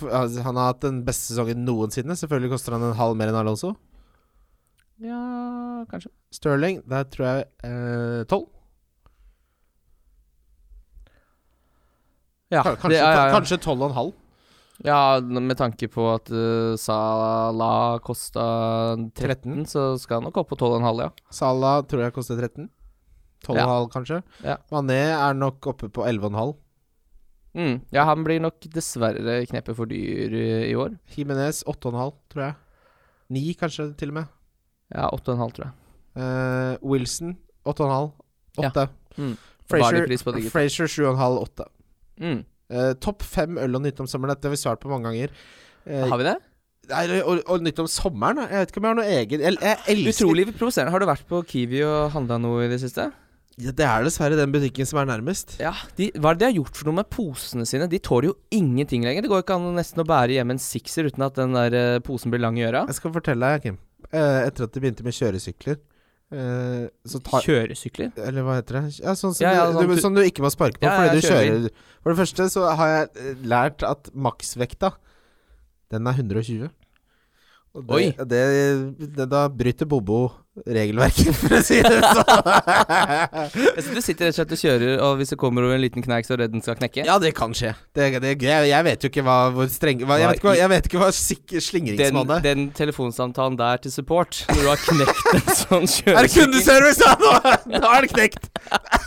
han har hatt den beste sesongen noensinne. Selvfølgelig koster han en halv mer enn Alonso. Ja, kanskje. Sterling, der tror jeg eh, tolv. Ja, kanskje det, ja, kanskje tolv og en halv. ja, med tanke på at uh, Salah kosta 13, 13. så skal han nok opp på 12,5, ja. Salah tror jeg koster 13. 12 og en Ja. halv, kanskje. Ja. Mané er nok oppe på 11 og en halv. Mm. Ja, han blir nok dessverre kneppet for dyr uh, i år. Jimenez 8,5, tror jeg. 9 kanskje, til og med. Ja, 8,5, tror jeg. Uh, Wilson 8,5. Ja. 8. Mm. Frazier, Barley-pris på digit. Frazier 7,5. 8. Mm. Uh, Topp fem øl og nytt om sommeren. Dette har vi svart på mange ganger. Uh, Har vi det? nei, og, og nytt om sommeren? Jeg vet ikke om jeg har noe egen Jeg, jeg elsker Utrolig provoserende. Har du vært på Kiwi og handla noe i det siste? Ja, Det er dessverre den butikken som er nærmest. Ja, de, Hva er det de har gjort for noe med posene sine? De tåler jo ingenting lenger. Det går ikke an nesten å bære hjemme en sixer uten at den der eh, posen blir lang i øra. Jeg skal fortelle deg, Kim. Eh, etter at de begynte med kjøresykler eh, så tar Kjøresykler? Eller hva heter det? Ja, sånn som, Ja, ja, du, sånn du, tu- som du ikke må sparke på Ja, fordi du kjører kjører For det første så har jeg eh, lært at maksvekta Den er 120. Og Oi. Det, det, det, da bryter Bobo regelverket, for å si det sånn. Du sitter rett og slett og kjører, og hvis det kommer over en liten kneik, så er du redd den skal knekke? ja, det kan skje. Det, det, jeg, jeg vet jo ikke hva hvor streng hva, jeg, vet ikke hva, jeg vet ikke hva Den, er. den telefonsamtalen der til support, når du har knekt en sånn Er det kundeservice? Ja, nå, nå er den knekt!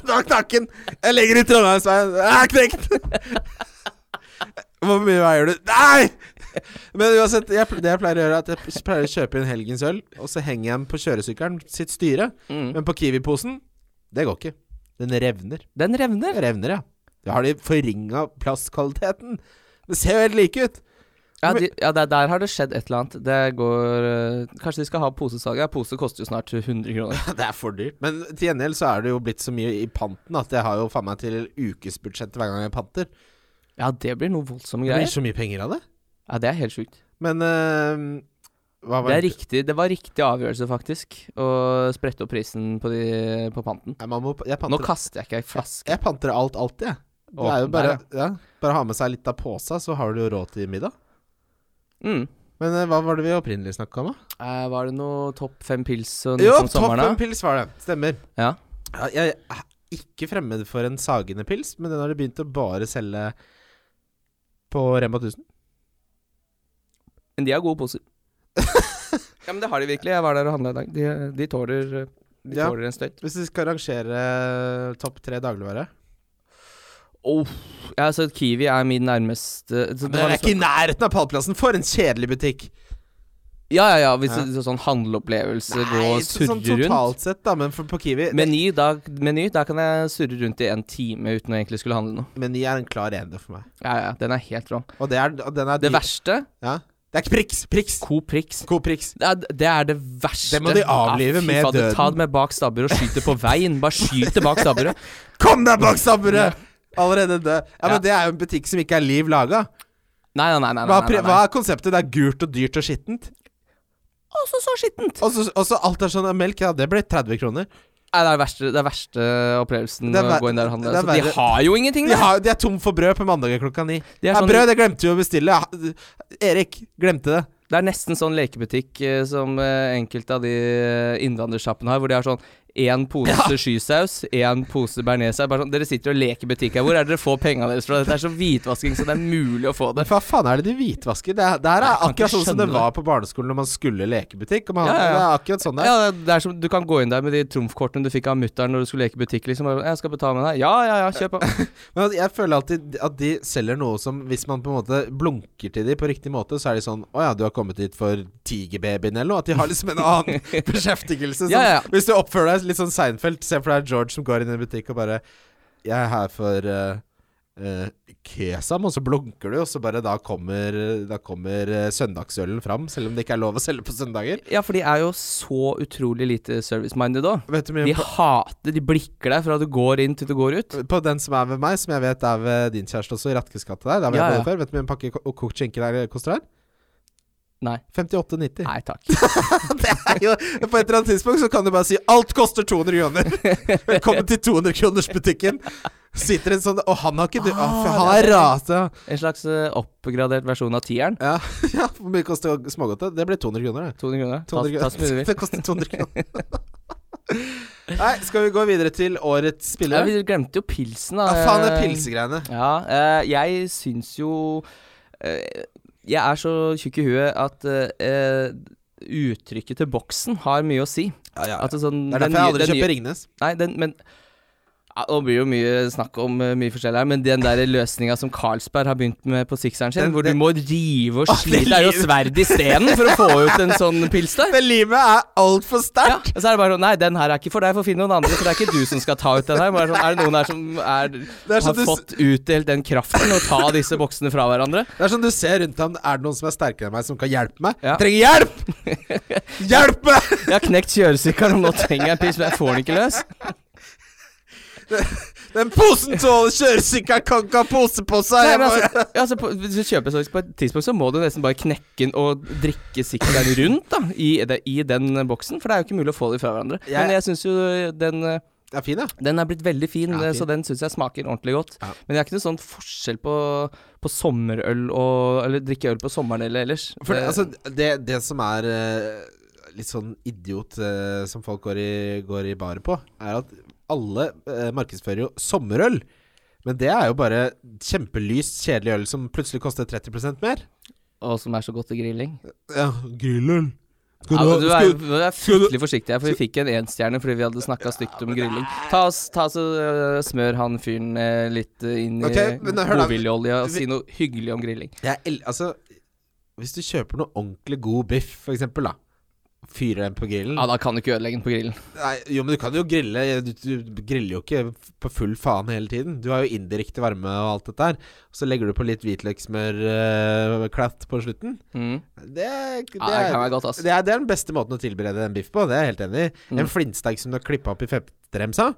Nå knakk knakken! Jeg legger i Trondheimsveien. Det er knekt! Hvor mye veier du? Nei! Men uansett, jeg, det jeg pleier å gjøre, er at jeg pleier å kjøpe inn helgens øl, og så henger jeg den på kjøresykkelen sitt styre. mm. Men på Kiwi-posen, det går ikke. Den revner. Den revner. Den revner, ja. Da har de forringa plastkvaliteten. Det ser jo helt like ut. Ja, de, ja der, der har det skjedd et eller annet. Det går øh, Kanskje de skal ha posesalg? Ja, pose koster jo snart 100 kroner. Ja, Det er for dyrt. Men til gjengjeld så er det jo blitt så mye i panten at jeg har jo faen meg til ukesbudsjett hver gang jeg panter. Ja, det blir noe voldsomme Det blir så mye penger av det. Ja, det er helt sjukt. Men uh, hva var Det er riktig Det var riktig avgjørelse, faktisk, å sprette opp prisen på, de, på panten. Nei, man må, jeg, Nå kaster jeg ikke ei flaske. jeg panter alt alltid, jeg. Det er jo bare, der, ja, bare ha med seg litt av påsa, så har du jo råd til middag. Mm. Men øh, hva var det vi opprinnelig snakka om, da? Eh, var det noe topp fem pils og Jo, topp fem pils var det. Stemmer. Ja. Ja, jeg er ikke fremmed for en sagende pils, men den har de begynt å bare selge på Rema 1000. Men de har gode poser. ja, men det har de virkelig. Jeg var der og handla i dag. De, de tåler De Ja. tåler en støyt. Hvis du skal rangere topp tre dagligvare Oh, ja, så Kiwi er min nærmeste Men det er liksom- ikke i nærheten av pallplassen! For en kjedelig butikk! Ja, ja, ja. Hvis Ja. det sånn handleopplevelse, gå og så- sånn surre rundt. totalt sett, da, men for, på Kiwi Meny, da, meny, da kan jeg surre rundt i en time uten å egentlig skulle handle noe. Meny er en klar ene for meg. Ja, ja, den er helt rå. Og det er, og den er Det verste ja. Det er ikke priks! Prix. God priks. Det er, det er det verste. Det må de avlive Ja, med faen, døden. Ta det med bak stabburet og skyt det på veien. Bare skyt det bak stabburet. Kom deg bak stabburet! Allerede død. Ja, Ja. Men det er jo en butikk som ikke er liv laga. Nei, nei, nei. nei, Hva, nei, nei, hva er konseptet? Det er gult og dyrt og skittent. Også så skittent. Og og så alt er sånn Melk, ja, det ble 30 kroner. Nei, det er verste, det er verste opplevelsen Det er å gå inn der og handle. Så de har jo ingenting, De, har, de er tom for brød på mandager klokka ni. De er Ja, sånn, brød, det glemte vi å bestille. Erik, glemte det. Det er nesten sånn lekebutikk eh, som eh, enkelte av de eh, innvandrersjappene har, hvor de har sånn én pose skysaus, én pose bearnéssaus. Sånn, dere sitter og leker butikk her. Hvor er det dere får pengene deres fra? Dette er så hvitvasking så det er mulig å få Men det. hva faen er det de hvitvasker? Det, det her er akkurat sånn som det var på barneskolen når man skulle lekebutikk. i man, Ja, ja, ja. Det er akkurat sånn det er. Ja, det er som, Du kan gå inn der med de trumfkortene du fikk av mutter'n når du skulle leke butikk. Liksom, 'Jeg skal betale med deg.' Ja, ja, ja, kjøp. Men jeg føler alltid at de selger noe som Hvis man på en måte blunker til dem på riktig måte, så er de sånn 'Å ja, du har kommet hit for tigerbabyen', eller noe. At de har liksom en annen beskjeftigelse. Ja, ja. Hvis du oppfører deg litt sånn Seinfeld, se for deg George som går inn i en butikk og bare 'Jeg er her for uh, uh, Kesam', og så blunker du, og så bare da kommer, da kommer eh, søndagsølen fram, selv om det ikke er lov å selge på søndager. Ja, for de er jo så utrolig lite service-minded òg. De på, hater De blikker deg fra du går inn til du går ut. på den som er ved meg, som jeg vet er ved din kjæreste også, i Ratkes gate der, der hvor Ja, jeg ja. bodde før, vet du hvor mye en pakke ko- kokt skinke der koster der? Nei. 58,90. Nei takk. det er jo På et eller annet tidspunkt så kan du bare si 'alt koster 200 kroner'. Velkommen til 200-kronersbutikken. Sitter en sånn Og han har ikke du Ah, Han har rase. En slags uh, oppgradert versjon av tieren. Ja, ja, hvor mye koster smågodtet? Det ble 200 kroner, det. 200 kroner. Ta, 200 ta så mye. Det koster 200 kroner. Nei, skal vi gå videre til årets Ja, vi glemte jo pilsen, da. Ja, faen, det pilsegreiene. Ja, uh, jeg syns jo eh, Jeg er så tjukk i huet at uh, uttrykket til boksen har mye å si. Ja, ja. At det, sånn, Det er den derfor jeg aldri nye- kjøper Ringnes. Nei, den, men ja, Nå blir jo mye snakk om eh, mye forskjellig her, men den der løsninga som Carlsberg har begynt med på sikseren sin, Den- hvor den- du må rive og slite Det er jo sverd i stenen for å få ut en sånn pils der. Det limet er altfor Ja, sterkt! og så er det bare sånn Nei, den her er ikke for deg, får finne noen andre, for det er ikke du som skal ta ut den her. Bare sånn, er det noen her som er, er sånn har fått utdelt den kraften å ta disse boksene fra hverandre? Det er sånn du ser rundt ham Er det noen som er sterkere enn meg, som kan hjelpe meg? Ja. Trenger hjelp! hjelp meg! Jeg har knekt kjøresykkelen, og nå trenger jeg en pils, men jeg får den ikke løs. Den posen tåler kjøresykkelen, kan ikke ha pose på seg! Nei, men altså, ja, altså på, hvis du kjøper sånn på et tidspunkt, så må du nesten bare knekke den og drikke sykkelen rundt da i, det, i den boksen, for det er jo ikke mulig å få dem fra hverandre. Jeg- Men jeg syns jo den er fin, ja. Den er blitt veldig fin, Ja, eh, fin. så den syns jeg smaker ordentlig godt. Ja. Men det er ikke noe sånn forskjell på, på sommerøl og Eller drikke øl på sommeren eller ellers. For det, Det- altså, det, det som er eh, litt sånn idiot eh, som folk går i, går i baren på, er at alle eh, markedsfører jo sommerøl. Men det er jo bare kjempelyst, kjedelig øl som plutselig koster 30% mer. og som er så godt til grilling. Ja, grilløl. Ja, du, er, du er fryktelig forsiktig her, for vi fikk en énstjerne fordi vi hadde snakka stygt om grilling. Ta ta så og øh, Smør han fyren uh, litt eh, inn i okay, godviljeolje og si noe hyggelig om grilling. Jeg altså, hvis du kjøper noe ordentlig god biff, for eksempel, da. Fyrer den på grillen. Ja, Da kan du ikke ødelegge den på grillen. Nei, jo, men du kan jo grille. Du, du griller jo ikke på full faen hele tiden. Du har jo indirekte varme og alt dette her. Så legger du på litt hvitløkssmørklatt på slutten. Mm. Det, er- det, Ja, det kan være godt, ass. det, er, det er den beste måten å tilberede en biff på. Det er jeg helt enig i. Mm. En flintsteik som du har klippa opp i fettremsa,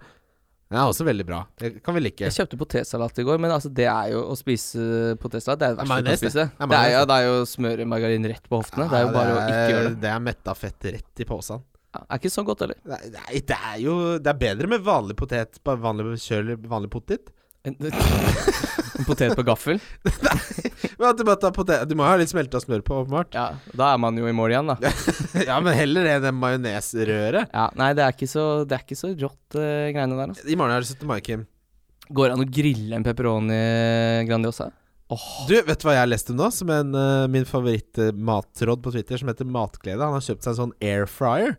det er også veldig bra. Det kan vi like. Jeg kjøpte potetsalat i går, men altså det er jo å spise potetsalat. Det er det verste du kan spise. det. Det er er, jo, det er jo å smøre margarin rett på hoftene. Det er jo bare å ikke gjøre det. Det er metta fett rett i posen. Ja, er ikke så godt, heller. Nei, det er jo Det er bedre med vanlig potet vanlig kjøl vanlig potet. En, en potet på gaffel. Men at du, bare tar potet, du må ha litt smelta smør på, åpenbart. Ja, da er man jo i mål igjen, da. ja, men heller det enn det majonesrøret. Ja, nei, det er ikke så, det er ikke så rått, uh, greiene der. Altså. I morgen er det 17. mai, Kim. Går det an å grille en pepperoni Grandiosa? Du, vet du hva jeg leste nå? Som en, uh, min favorittmatråd på Twitter, som heter Matglede. Han har kjøpt seg en sånn air fryer.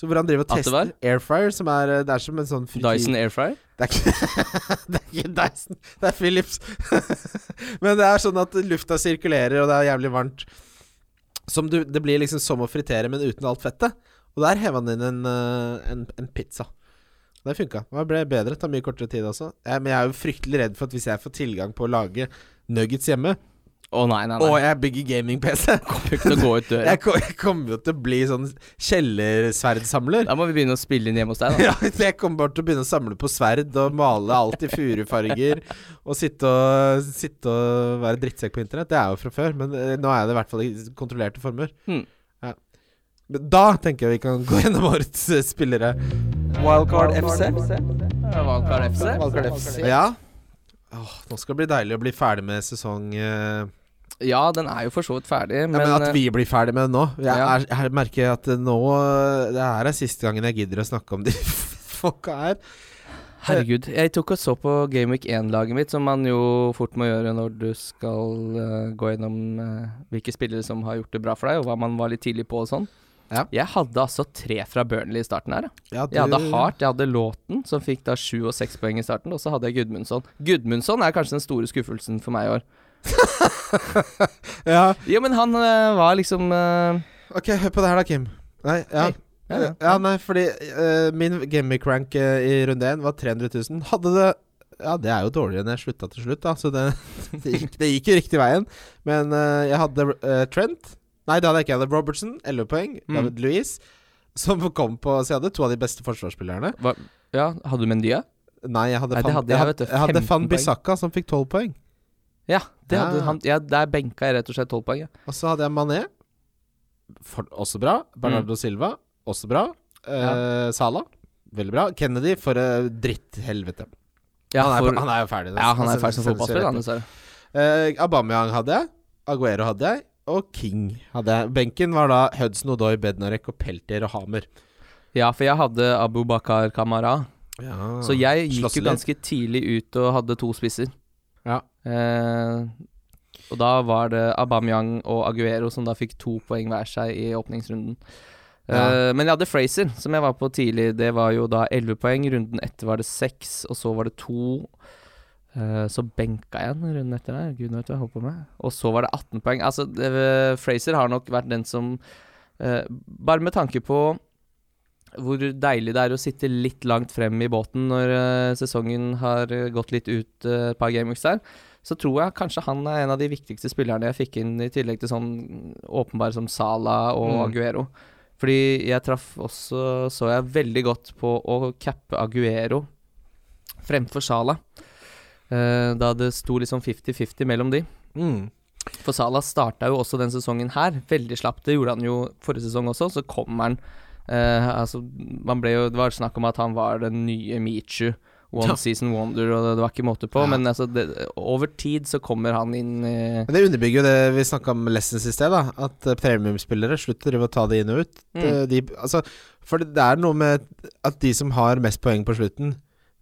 Så hvor han driver og tester airfryer, air fryer, som er uh, Det er som en sånn frityr- Dyson Airfryer? Det er ikke, det er ikke Dyson, det er Philips. Men det er sånn at lufta sirkulerer, og det er jævlig varmt. Som du, det blir liksom som å fritere, men uten alt fettet. Og der heva han inn en, eh, en, en pizza. Det funka. Det ble bedre. Tar mye kortere tid også. Jeg, men jeg er jo fryktelig redd for at hvis jeg får tilgang på å lage nuggets hjemme, Å nei, nei, og nei. jeg bygger gaming-PC Kommer ikke til å gå ut døra. Jeg kommer jo til å bli sånn kjellersverdsamler. Da må vi begynne å spille inn hjemme hos deg, da. Ja, jeg kommer bare til å begynne å samle på sverd og male alt i furufarger. Og sitte og, sitte og være drittsekk på internett. Det er jo fra før, men eh, nå er det i hvert fall i kontrollerte former. Hmm. Ja. Men da tenker jeg vi kan gå gjennom årets eh, spillere. Wildcard FC. Wildcard FC. Wildcard FC. Ja. Åh, nå skal det bli deilig å bli ferdig med sesong eh, Ja, den er jo for så vidt ferdig, ja, men, men, at eh, vi blir ferdig med det nå. Jeg, Ja. er, jeg merker at eh, nå eh, Det her er siste gangen jeg gidder å snakke om de folka her. Herregud. Jeg tok og så på Gameweek 1-laget mitt, som man jo fort må gjøre når du skal uh, gå gjennom uh, hvilke spillere som har gjort det bra for deg, og hva man var litt tidlig på og sånn. Ja. Jeg hadde altså tre fra Burnley i starten her. ja. du... Jeg hadde Hart, jeg hadde Låten, som fikk da sju og seks poeng i starten, og så hadde jeg Gudmundsson. Gudmundsson er kanskje den store skuffelsen for meg i år. Ja, Jo, men han eh, var liksom eh, ok, hør på det her da, Kim. Nei, ja. Hei. Ja, ja. Ja, nei, fordi eh, min gimmick rank eh, i runde 1 var 300 000. Hadde det Ja, det er jo dårligere enn jeg slutta til slutt, da, så det, det, gikk, det gikk jo riktig veien. Men eh, jeg hadde eh, Trent Nei, det hadde jeg ikke. Jeg hadde Robertson, 11 poeng. Mm. David Louise, som kom på Så jeg hadde to av de beste forsvarsspillerne. hva, Ja, hadde du Mendia? Nei, jeg hadde Nei, det hadde jeg, vet du, jeg hadde 15 Van poeng. Bissaka, som fikk 12 poeng. Ja, det Ja. hadde han. Ja, der benka jeg rett og slett tolv poeng. Ja. Og så hadde jeg Mané. For, også bra. Bernardo Mm. Silva. Også bra. Eh, Sala. Veldig bra. Kennedy, for uh, dritthelvete. Ja, han, er, han er jo ferdig. ja, han er Altså, ferdig som fotballspiller, Uh. Eh, Aubameyang hadde jeg. Aguero hadde jeg. Og King hadde jeg. Benken var da Hudson Odoi, Bednarek og Peltier og Hamer. Ja, for jeg hadde Abu Bakar Kamara. Ja, Så jeg gikk jo ganske tidlig ut og hadde to spisser. Ja. Eh, og da var det Aubameyang og Aguero som da fikk to poeng hver seg i åpningsrunden. Ja. Eh, men jeg hadde Fraser, som jeg var på tidlig. Det var jo da elleve poeng. Runden etter var det seks, og så var det to. Eh, så benka jeg den runden etter der. Gud vet hva jeg holdt på med. Og så var det 18 poeng. Altså, det, Fraser har nok vært den som uh, Bare med tanke på hvor deilig det er å sitte litt langt frem i båten når uh, sesongen har eh, gått litt ut eh, et par gameweeks der, så tror jeg kanskje han er en av de viktigste spillerne jeg fikk inn, i tillegg til sånn åpenbare som Sala og Mm. Aguero. Fordi jeg traff også Så jeg veldig godt på å cappe Aguero fremfor Sala. Uh, da det sto liksom 50-50 mellom de. Mm. For Sala starta jo også den sesongen her veldig slapp. Det gjorde han jo forrige sesong også. Så kommer han altså, man ble jo Det var snakk om at han var den nye Michu. One season wonder, og det, var ikke måte på. Ja. Men altså, det, over tid så kommer han inn eh, Men det underbygger jo det vi snakka om Lessons i sted, da. At eh, premiumspillere slutter å ta det inn og ut. Mm. De, altså, for det, er noe med at de som har mest poeng på slutten,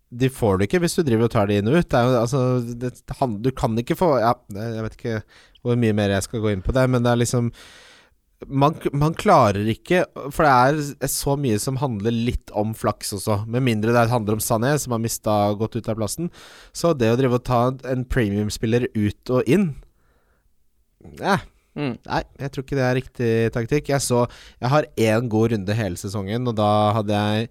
de får det ikke hvis du driver og tar det inn og ut. Det jo, altså, det, han, du kan ikke få Ja, jeg vet ikke hvor mye mer jeg skal gå inn på det, men det er liksom man, man klarer ikke For det er så mye som handler litt om flaks også. Med mindre det handler om Sané, som har mista gått ut av plassen. Så det å drive og ta en premiumspiller ut og inn eh, mm. Nei, jeg tror ikke det er riktig taktikk. Jeg så Jeg har én god runde hele sesongen, og da hadde jeg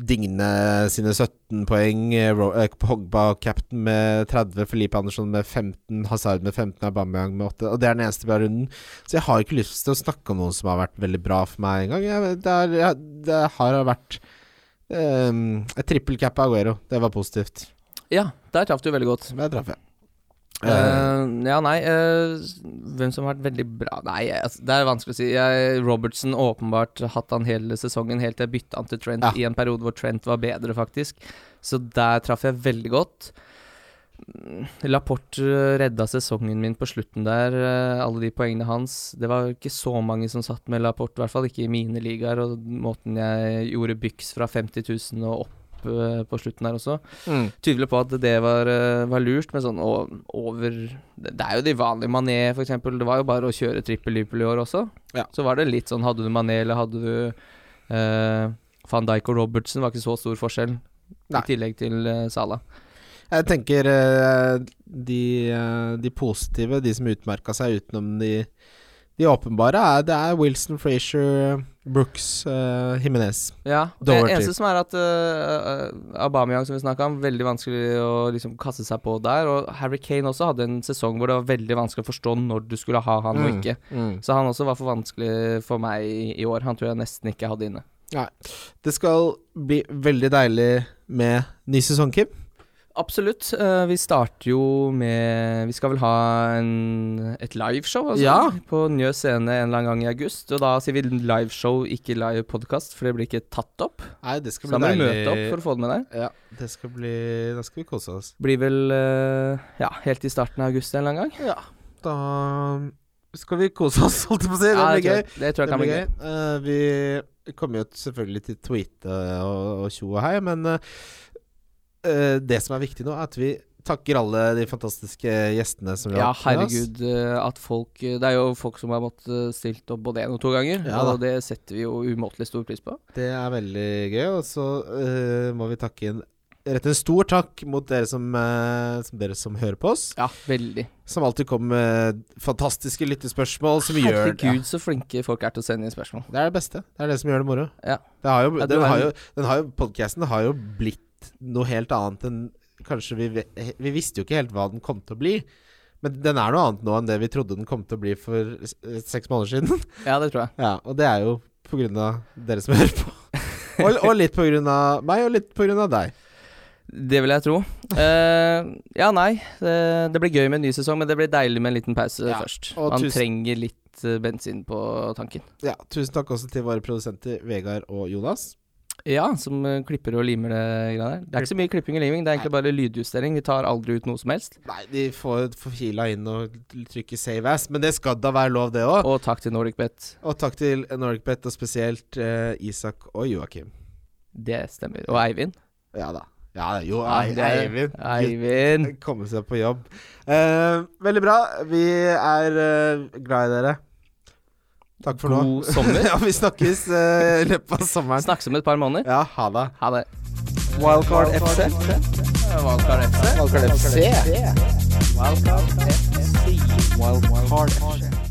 Digne sine 17 poeng, eh, eh, Pogba captain med 30, Felipe Andersson med 15, Hazard med 15, Aubameyang med 8. Og det er den eneste bra runden. Så jeg har ikke lyst til å snakke om noen som har vært veldig bra for meg engang. Det, er- det har vært um, et trippelcap av Aguero. Det var positivt. Ja, der traff du veldig godt. Der traff jeg. Eh, ja, nei uh, Hvem som har vært veldig bra Nei, altså, det er vanskelig å si. Jeg, Robertson åpenbart hatt han hele sesongen, helt til jeg bytta han til Trent Ja. i en periode hvor Trent var bedre, faktisk. Så der traff jeg veldig godt. Mm, Laporte eh, redda sesongen min på slutten der, alle de poengene hans. Det var ikke så mange som satt med Laporte, i hvert fall ikke i mine ligaer. Og måten jeg gjorde byks fra 50 000 og opp eh, på slutten der også mm. Tydelig på at det var, eh, var lurt, men sånn over Det er jo de vanlige Mané, eksempel. Det var jo bare å kjøre trippel Liverpool i år også. Ja. Så var det litt sånn Hadde du Mané, eller hadde du eh, Van Dijk og Robertsen, var ikke så stor forskjell. Nei. I tillegg til eh, Salah. Jeg tenker eh, de, de positive, de som utmerka seg utenom de, de åpenbare, er, det er Wilson, Frazier, Brooks, uh, Jimenez. Ja. Det Doherty. eneste som er at uh, Aubameyang, som vi snakka om, veldig vanskelig å liksom kaste seg på der. Og Harry Kane også hadde en sesong hvor det var veldig vanskelig å forstå når du skulle ha han og ikke. Mm. Så han også var for vanskelig for meg i, i år. Han tror jeg nesten ikke hadde inne. Nei. Det skal bli veldig deilig med ny sesong, Kim. Absolutt. Eh, vi starter jo med Vi skal vel ha en, et liveshow altså, Ja. på Njø scene en eller annen gang i august. Og da sier vi liveshow, ikke live podkast, for det blir ikke tatt opp. Nei, det skal Så da bli må vi møte opp for å få det med deg. Ja, det skal bli Da skal vi kose oss. Blir vel eh, ja, helt i starten av august en eller annen gang. Ja, da skal vi kose oss, holdt jeg på å si. Det blir gøy. Det tror jeg kan bli gøy. Uh, vi kommer jo selvfølgelig til tweete og, tjo og hei, men eh, det som er viktig nå, er at vi takker alle de fantastiske gjestene som vi Ja, har hatt med oss. Ja, herregud. eh, At folk Det er jo folk som har måttet stilt opp både én og to ganger. Ja og det setter vi jo umåtelig stor pris på. Det er veldig gøy. Og så uh, må vi takke inn Rette en stor takk mot dere som, uh, som dere som hører på oss. Ja, veldig. Som alltid kommer med fantastiske lyttespørsmål som gjør Herregud, så flinke folk er til å sende inn spørsmål. Det er det beste. Det er det som gjør det moro. Ja. Det har jo, Ja, den, har jo, den har jo Podcasten har jo blitt noe helt annet enn Kanskje vi Vi visste jo ikke helt hva den kom til å bli. Men den er noe annet nå enn det vi trodde den kom til å bli for seks måneder siden. Ja, det tror jeg. Ja, Og det er jo på grunn av dere som hører på. Og, og litt på grunn av meg, og litt på grunn av deg. Det vil jeg tro. Uh, ja, nei. Det, det blir gøy med en ny sesong, men det blir deilig med en liten pause Ja, først. Man tusen- trenger litt eh, bensin på tanken. Ja, Tusen takk også til våre produsenter Vegard og Jonas. Ja, som eh, klipper og limer det greia der. Det er ikke så mye klipping og liming, det er egentlig bare lydjustering. Vi tar aldri ut noe som helst. Nei, de får, får fila inn og trykker save as, men det skal da være lov, det òg. Og takk til NordicBet. Og takk til NordicBet, og spesielt eh, Isak og Joakim. Det stemmer. Og Eivind. Ja da. Ja, jo, Eivind. Eivind. Komme seg på jobb. Eh, veldig bra. Vi er eh, glad i dere. Takk for nå. God sommer. ja, vi snakkes i i løpet av sommeren. Snakkes om et par måneder. Ja, ha det. Ha det. Wildcard FC. Wildcard FC. Wildcard FC. Wildcard FC. Wildcard FC.